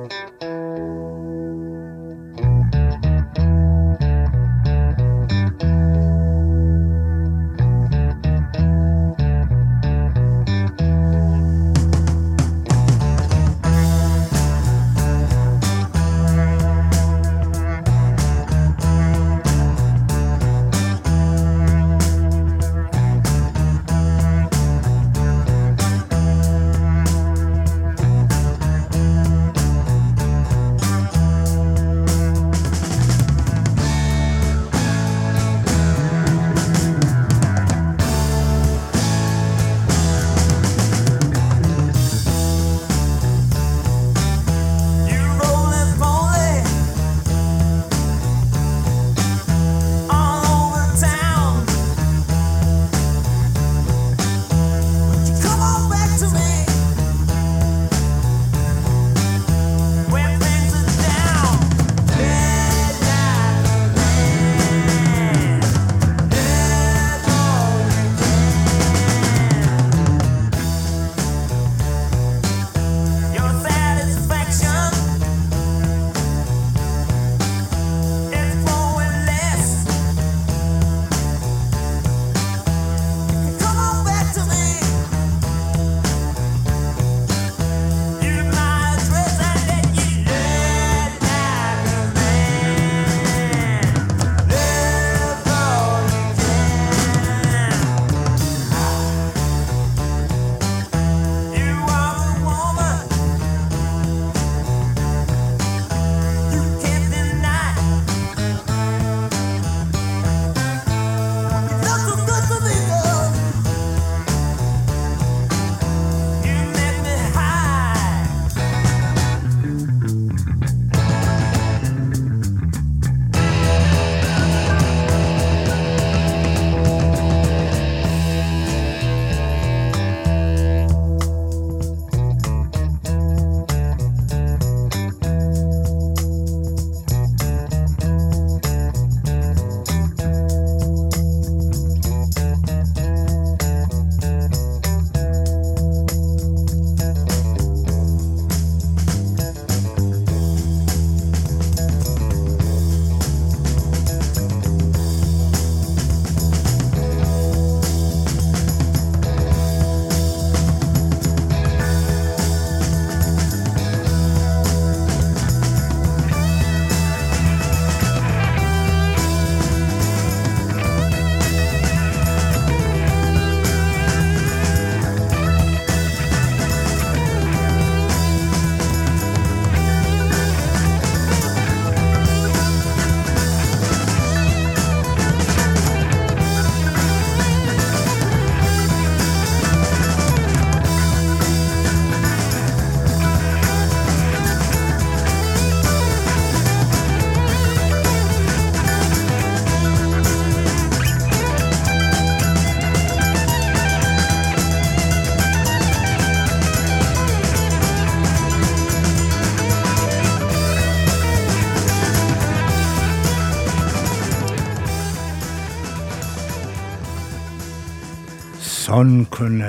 Sånn kunne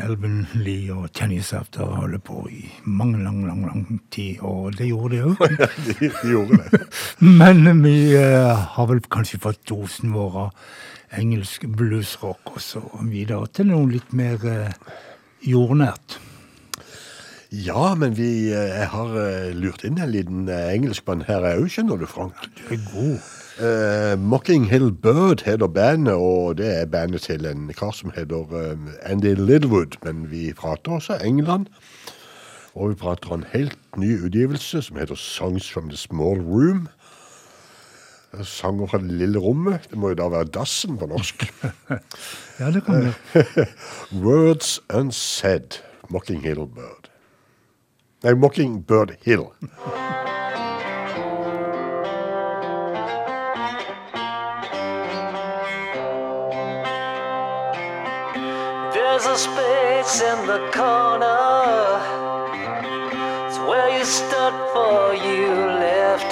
Elven Lee og Tennis After holde på i mange, lang, lang, lang tid, og det gjorde de òg. de, de gjorde det. Men vi eh, har vel kanskje fått dosen vår av engelsk bluesrock, og så videre til noe litt mer eh, jordnært. Ja, men vi eh, jeg har eh, lurt inn en liten eh, engelskmann her òg, skjønner du, Frank. Du er god. Eh, Mocking Hill Bird heter bandet, og det er bandet til en kar som heter eh, Andy Littlewood. Men vi prater også England, og vi prater en helt ny utgivelse som heter Songs from the Small Room. Eh, Sanger fra det lille rommet. Det må jo da være dassen på norsk. Ja, det kan vi. Words Unsaid, Mocking Hill Bird. Nei, Mocking Bird Hill. Space in the corner. It's where you stood for you left.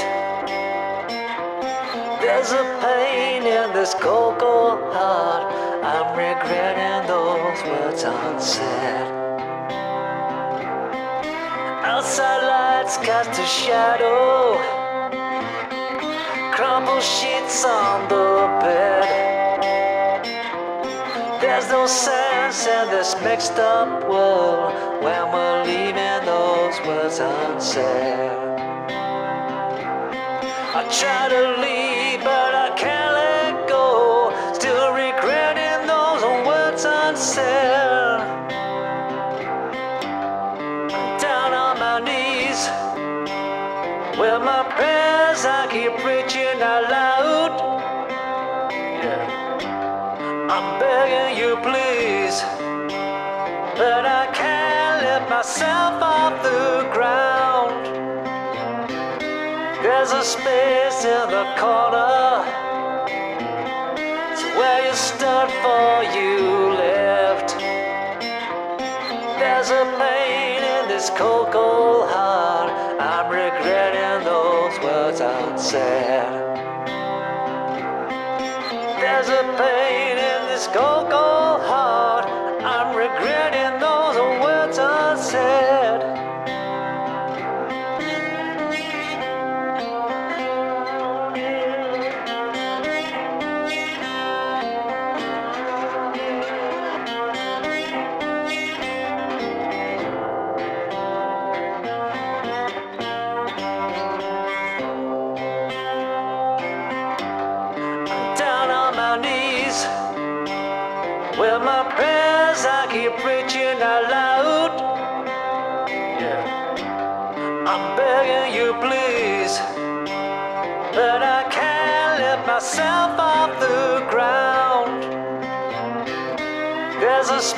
There's a pain in this cold, cold heart. I'm regretting those words unsaid. Outside lights cast a shadow. Crumpled sheets on the bed. There's no sense in this mixed up world when we're leaving those words unsaid. I try to leave, but I can't let go. Still regretting those words unsaid. Down on my knees, with my prayers I keep preaching out loud. Please. But I can't lift myself off the ground. There's a space in the corner. It's where you stood for you left. There's a pain in this cold, cold heart. I'm regretting those words I said. There's a pain in this cold, cold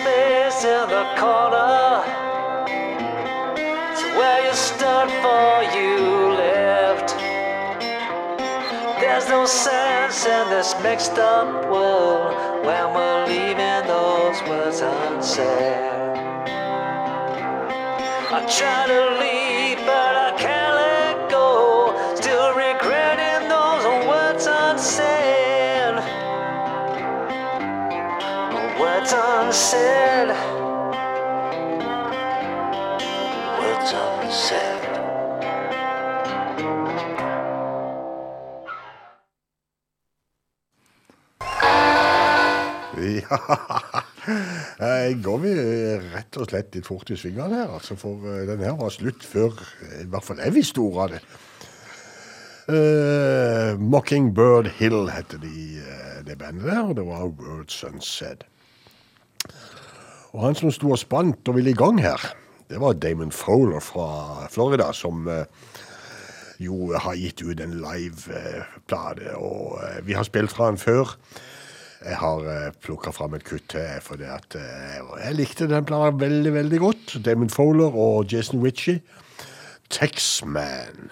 space in the corner. It's where you stood for you left. There's no sense in this mixed up world when we're leaving those words unsaid. I try to leave, Words unsaid. Words unsaid. Ja, Jeg går vi rett og slett litt fort i svingene her, altså, for eh, den her var slutt før eh, i hvert fall jeg visste ordet av det. Uh, Mockingbird Hill heter de, det bandet der, og det var Words Unsaid. Og han som sto og spant og ville i gang her, det var Damon Fowler fra Florida, som eh, jo har gitt ut en live-plate, og eh, vi har spilt fra han før. Jeg har uh, plukka fram et kutt til, for eh, jeg likte den plata veldig, veldig godt. Damon Fowler og Jason Ritchie. Texman.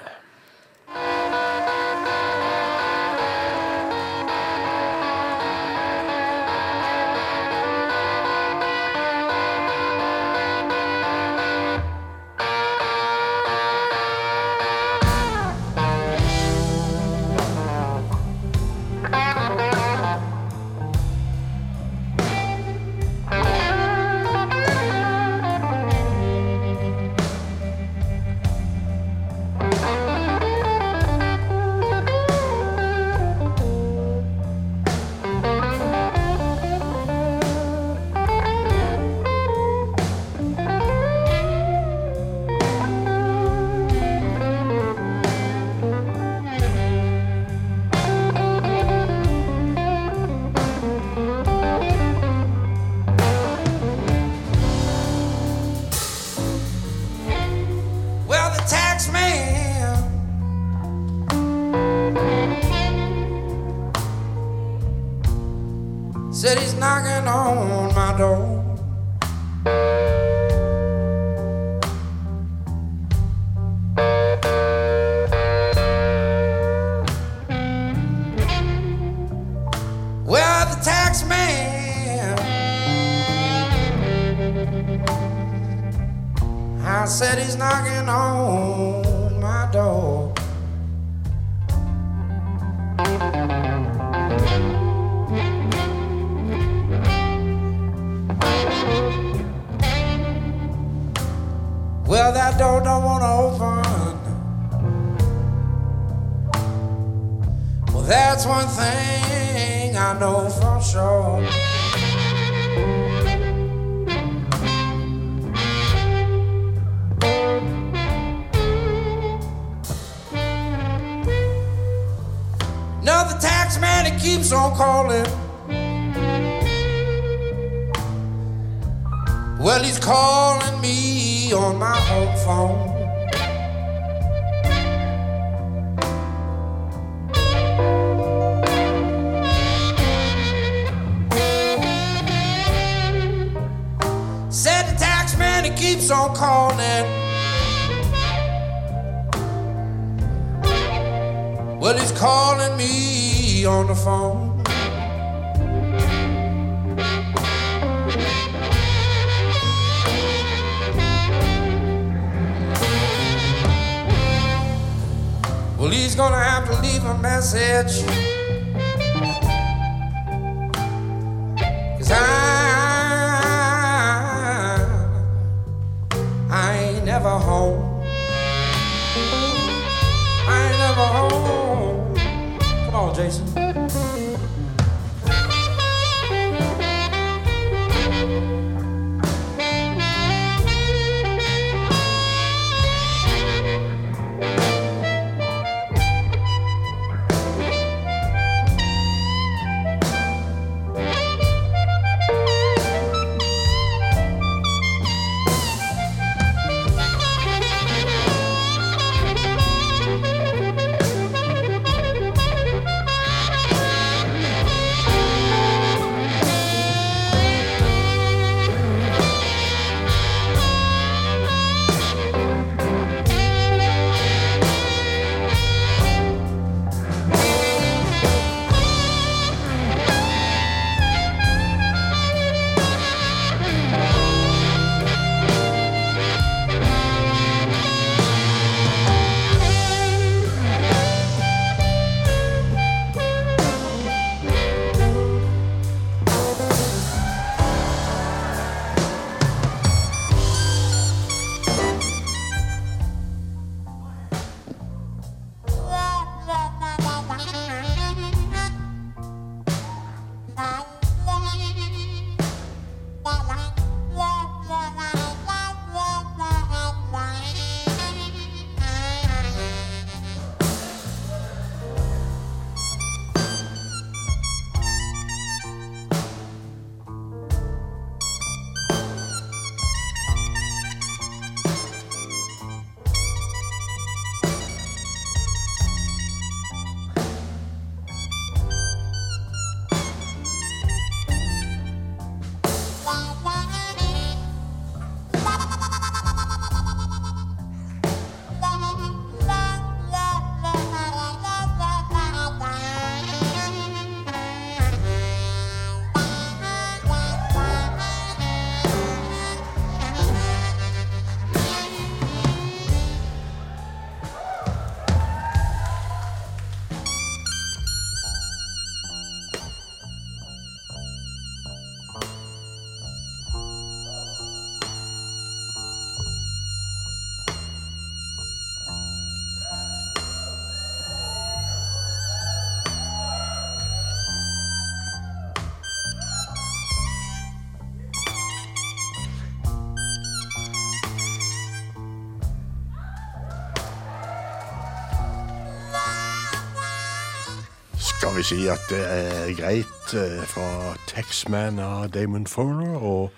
Vi si at det er greit eh, fra Taxman av Damon Fowler, og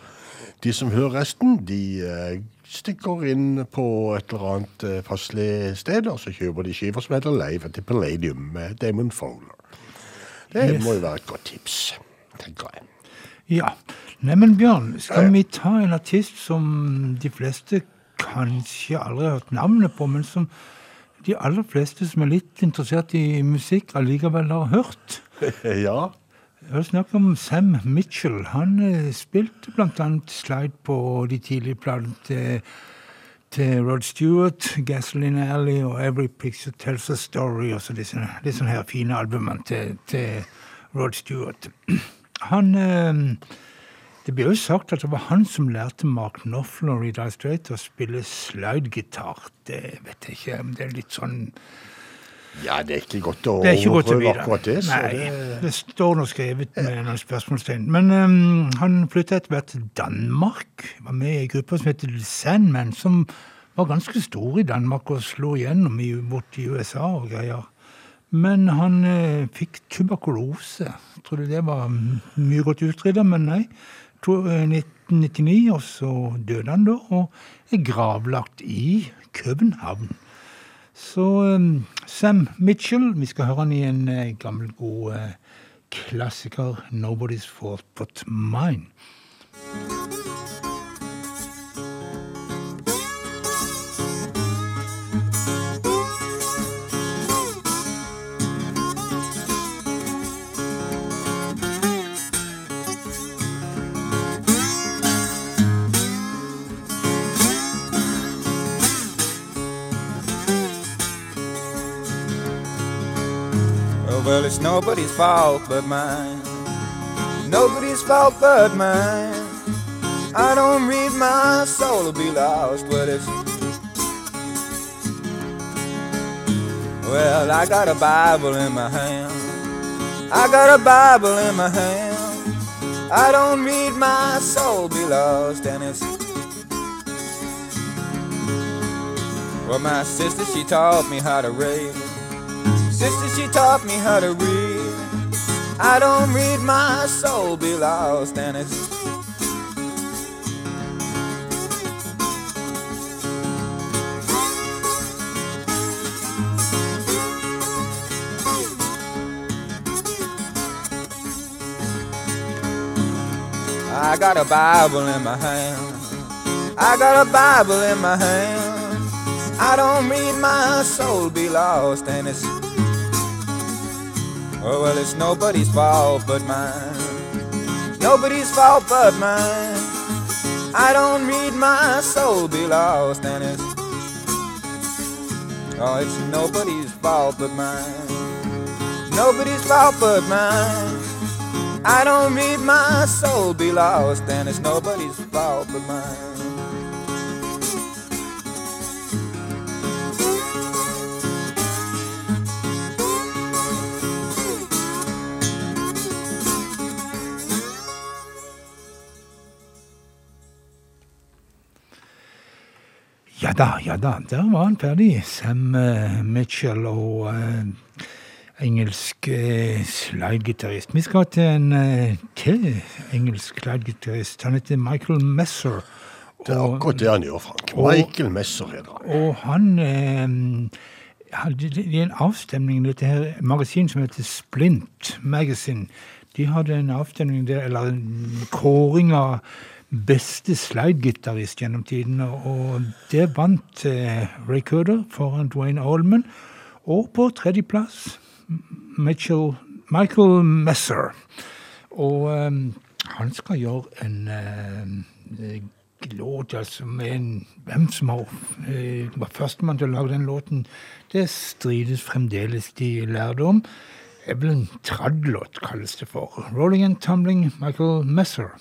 de som hører resten, de eh, stikker inn på et eller annet eh, passelig sted, og så kjøper de skiver som heter Live the Palladium med Damon Fowler. Det Yes. må jo være et godt tips, tenker jeg. Ja. Neimen, Bjørn, skal vi ta en artist som de fleste kanskje aldri har hørt navnet på, men som de aller fleste som er litt interessert i musikk, allikevel har hørt? Ja. Jeg har snakket om Sam Mitchell. Han eh, spilte annet slide på de tidlige platene til, til Rod Stewart, Gasoline Alley og Every Picture Tells a Story, og så disse, disse her fine albumene til, til Rod Stewart. Han eh, Det blir jo sagt at det var han som lærte Mark Knopfler i Dire Straight å spille slidegitar. Det vet jeg ikke om det er litt sånn ja, det er ikke godt å er overprøve akkurat det. Nei, det det står noe skrevet med noen spørsmålstegn. Men um, han flytta etter hvert til Danmark. Var med i ei gruppe som heter Sandman, som var ganske stor i Danmark og slo igjennom i, bort i USA og greier. Men han eh, fikk tuberkulose. Jeg trodde det var mye godt utrydda, men nei. To, eh, 1999, og så døde han da, og er gravlagt i København. Så um, Sam Mitchell, vi skal høre han i en eh, gammel, god eh, klassiker, 'Nobody's Fault But Mine'. Well, it's nobody's fault but mine. Nobody's fault but mine. I don't read my soul will be lost. but it's. Well, I got a Bible in my hand. I got a Bible in my hand. I don't read my soul be lost, and it's. Well, my sister, she taught me how to read. Sister, she taught me how to read. I don't read my soul be lost, and it's. I got a Bible in my hand. I got a Bible in my hand. I don't read my soul be lost, and it's. Oh, well, it's nobody's fault but mine. Nobody's fault but mine. I don't read my soul be lost, and it's. Oh, it's nobody's fault but mine. Nobody's fault but mine. I don't read my soul be lost, and it's nobody's fault but mine. Ja da, ja da, der var han ferdig. Sam uh, Mitchell og uh, engelsk uh, slidegitarist. Vi skal til en uh, til engelsk slidegitarist. Han heter Michael Messer. Det er akkurat det han gjør, Frank. og- Michael Messer heter han. Og han eh, hadde er en avstemning dette her magasinet som heter Splint Magazine. De hadde en avstemning der, eller en kåring av beste slidegitarist gjennom tidene, og det vant eh, Ray Curder foran Dwayne Allman. Og på tredjeplass Mitchell, Michael Messer. Og um, han skal gjøre en uh, låt altså med en, hvem som har, eh, var førstemann til å lage den låten. Det strides fremdeles de lærde om. Det vel en tradlåt, kalles det for. Rolling and Tumbling, Michael Messer.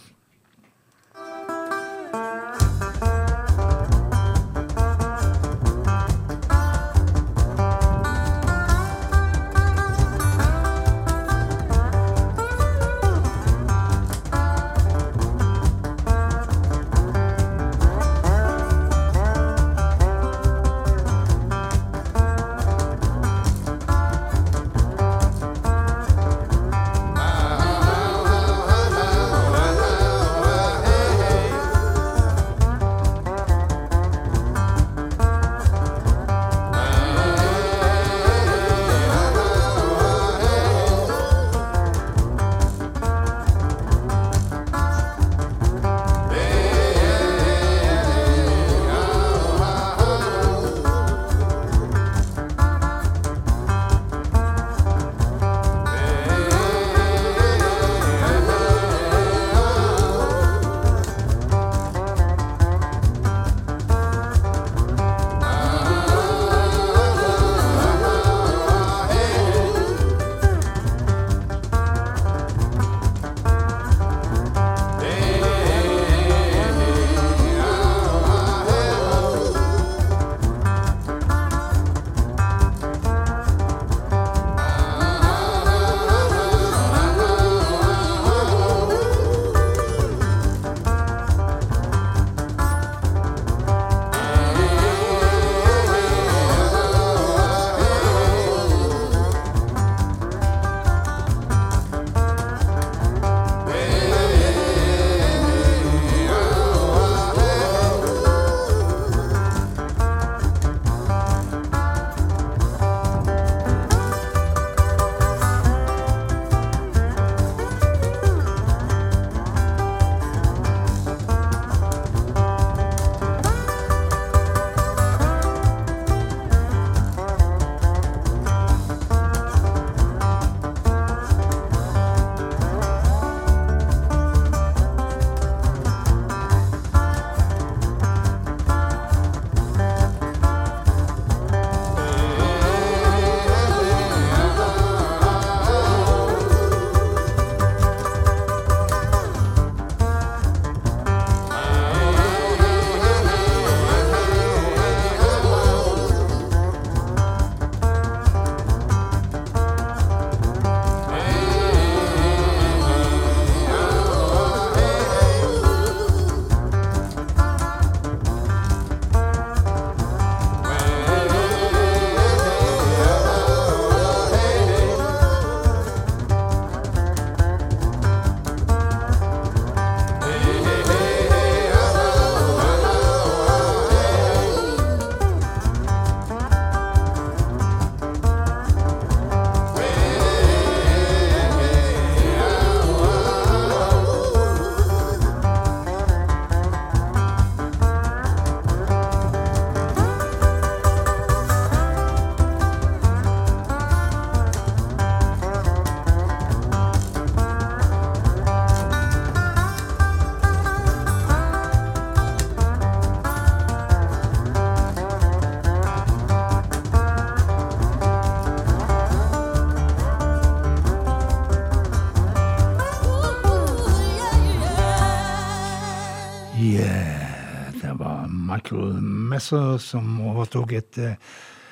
Michael som overtok etter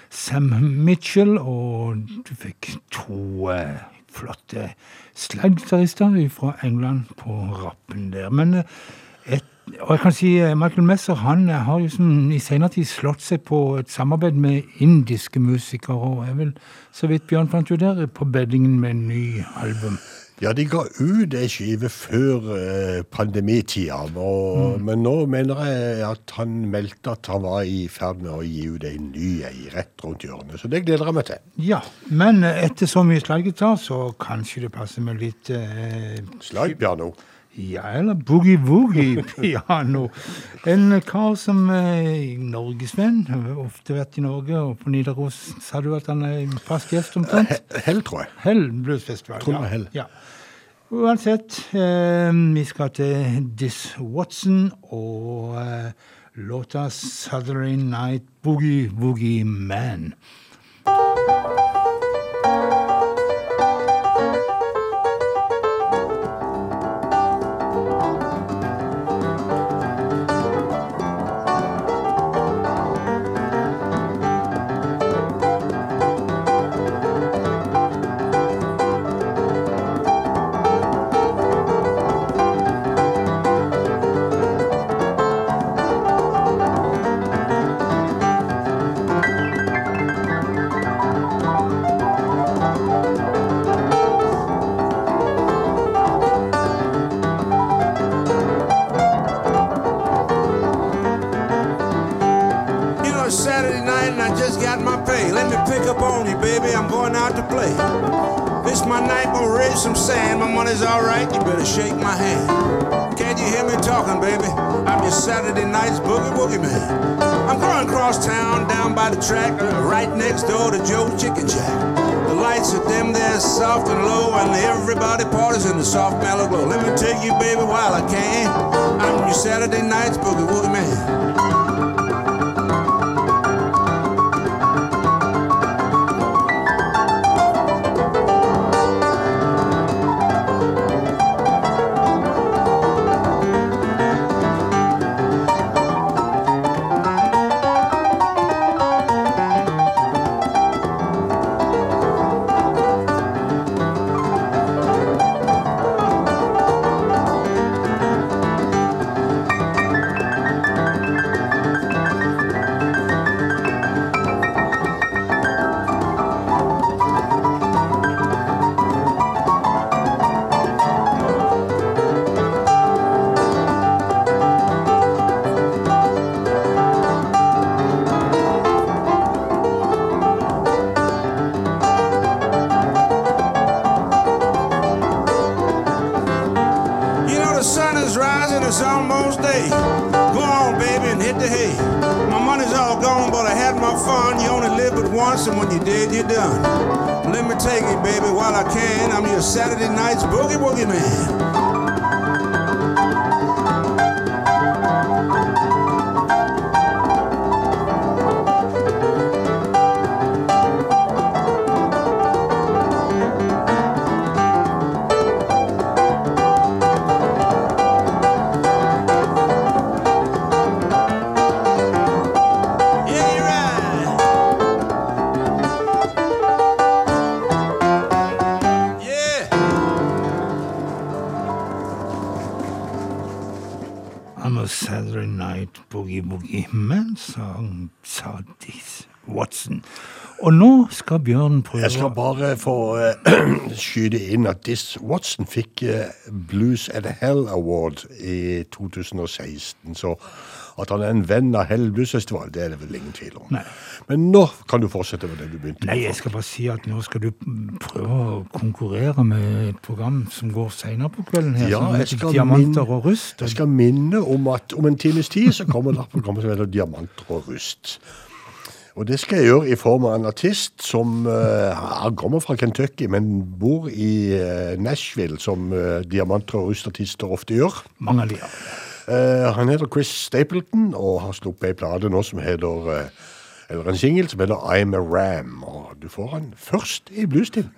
Sam Mitchell, og du fikk to eh, flotte slagtarister fra England på rappen der. Men eh, et, og jeg kan si eh, Michael Messer han eh, har jo som i senere tid slått seg på et samarbeid med indiske musikere, og er vel, så vidt Bjørn fant jo der, på beddingen med en ny album. Ja, de ga ut ei skive før eh, pandemitida, mm. men nå mener jeg at han meldte at han var i ferd med å gi ut ei ny ei rett rundt hjørnet, så det gleder jeg meg til. Ja, men etter så mye slaggitar, så kanskje det passer med litt eh, Slagpiano. Ja, eller boogie-woogie-piano. En kar som er norgesvenn, ofte vært i Norge, og på Nidaros sa du at han er fast gjest omtrent? He- Hell, tror jeg. Hell Bluesfestival. Tror Hell. Ja. Uansett, eh, vi skal til Diss Watson og eh, låta 'Southern Night Boogie Woogie Man'. Skal Bjørn prøve Jeg skal bare få uh, skyte inn at Diss Watson fikk uh, Blues at Hell Award i 2016. Så at han er en venn av Hell Bluesfestival, det er det vel ingen tvil om. Nei. Men nå kan du fortsette med det du begynte Nei, jeg skal bare si at nå skal du prøve å konkurrere med et program som går senere på kvelden her, Ja, som jeg skal minne- og rust. Jeg skal minne om at om en times tid så kommer det et program som heter Diamanter og rust. Og det skal jeg gjøre i form av en artist som uh, kommer fra Kentucky, men bor i uh, Nashville, som uh, diamanter og rustartister ofte gjør. Mange av de. Eh, han heter Chris Stapleton og har sluppet ei plate nå som heter eller en singel som heter I'm a Ram. Og du får han først i bluestilen.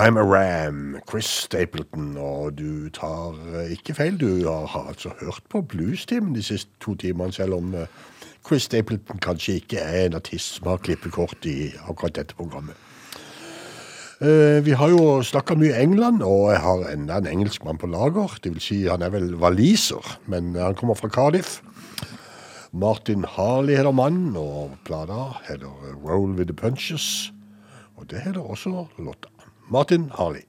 I'm a Ram, Chris Stapleton, og du tar eh, ikke feil. Du har altså hørt på bluestimen de siste to timene, selv om eh, Chris Stapleton kanskje ikke er en artist som har klippekort i akkurat dette programmet. Eh, vi har jo snakka mye England, og jeg har enda en engelskmann på lager. Det vil si, han er vel waliser, men han kommer fra Cardiff. Martin Harley heter mannen, og plata heter Roll with the Punches. Og det heter også låta. Martin Harley.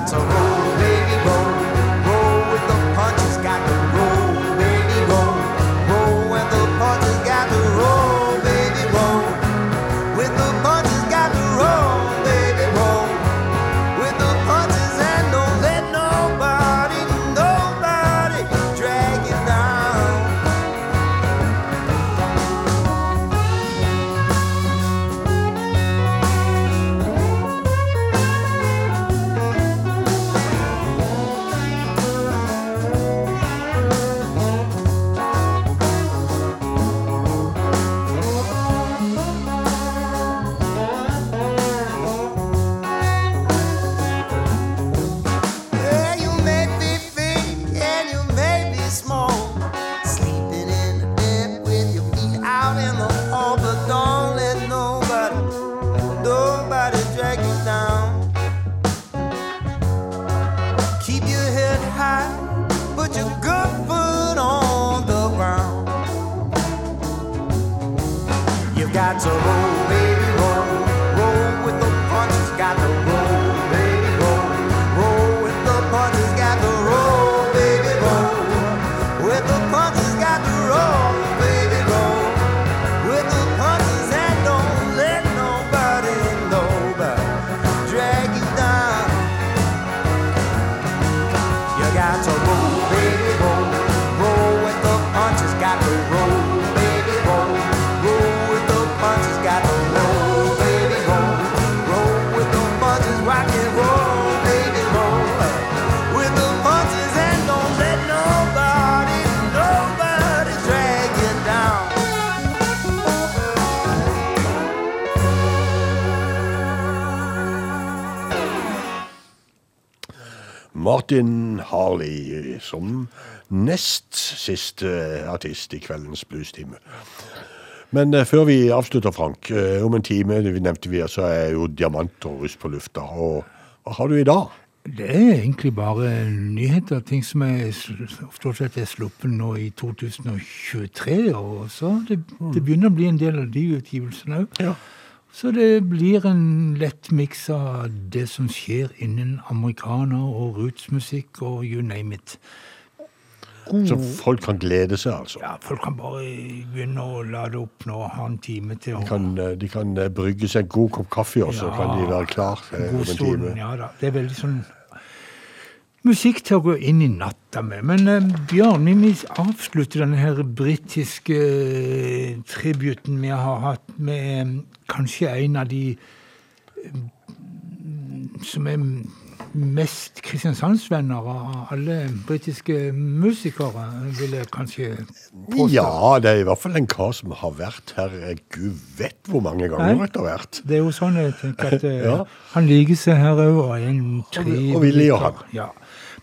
try to Martin Harley som nest siste artist i kveldens bluestime. Men eh, før vi avslutter, Frank, eh, om en time vi nevnte vi, så er jo diamant og russ på lufta. Og hva har du i dag? Det er egentlig bare nyheter, ting som er stort sett er sluppet nå i 2023. Og så det, det begynner å bli en del av de utgivelsene òg. Ja. Så det blir en lett miks av det som skjer innen amerikaner og rootsmusikk og you name it. Så folk kan glede seg, altså. Ja, folk kan bare begynne å lade opp nå, ha en time til De kan, eh, de kan eh, brygge seg en god kopp kaffe, og så Ja. kan de være klar eh, om en time. ja da. Det er veldig sånn musikk til å gå inn i natta med. Men eh, Bjørn, vi avslutte denne her britiske tributen vi har hatt med kanskje en av de eh, som er mest Kristiansandsvenner av alle britiske musikere, vil jeg kanskje påstå. Ja, det er i hvert fall en kar som har vært her gud vet hvor mange ganger etter hvert. Det er jo sånn jeg tenker at eh, Ja. han liker seg her òg, og er en trivelig og vi liker han. Ja.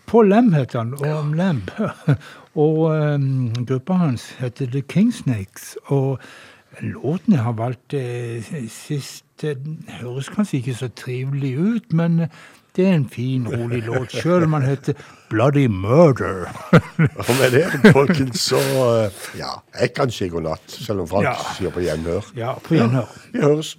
Paul Lem heter han, og Lamb. og um, gruppa hans heter The Kingsnakes. Og låten jeg har valgt eh, sist, eh, høres kanskje ikke så trivelig ut, men det er en fin, rolig låt, sjøl om den heter Bloody Murder. Og med det, folkens, så eh, ja, jeg kan si god natt, selv om Frank Ja. sier på gjenhør. ja, på gjenhør. Vi høres.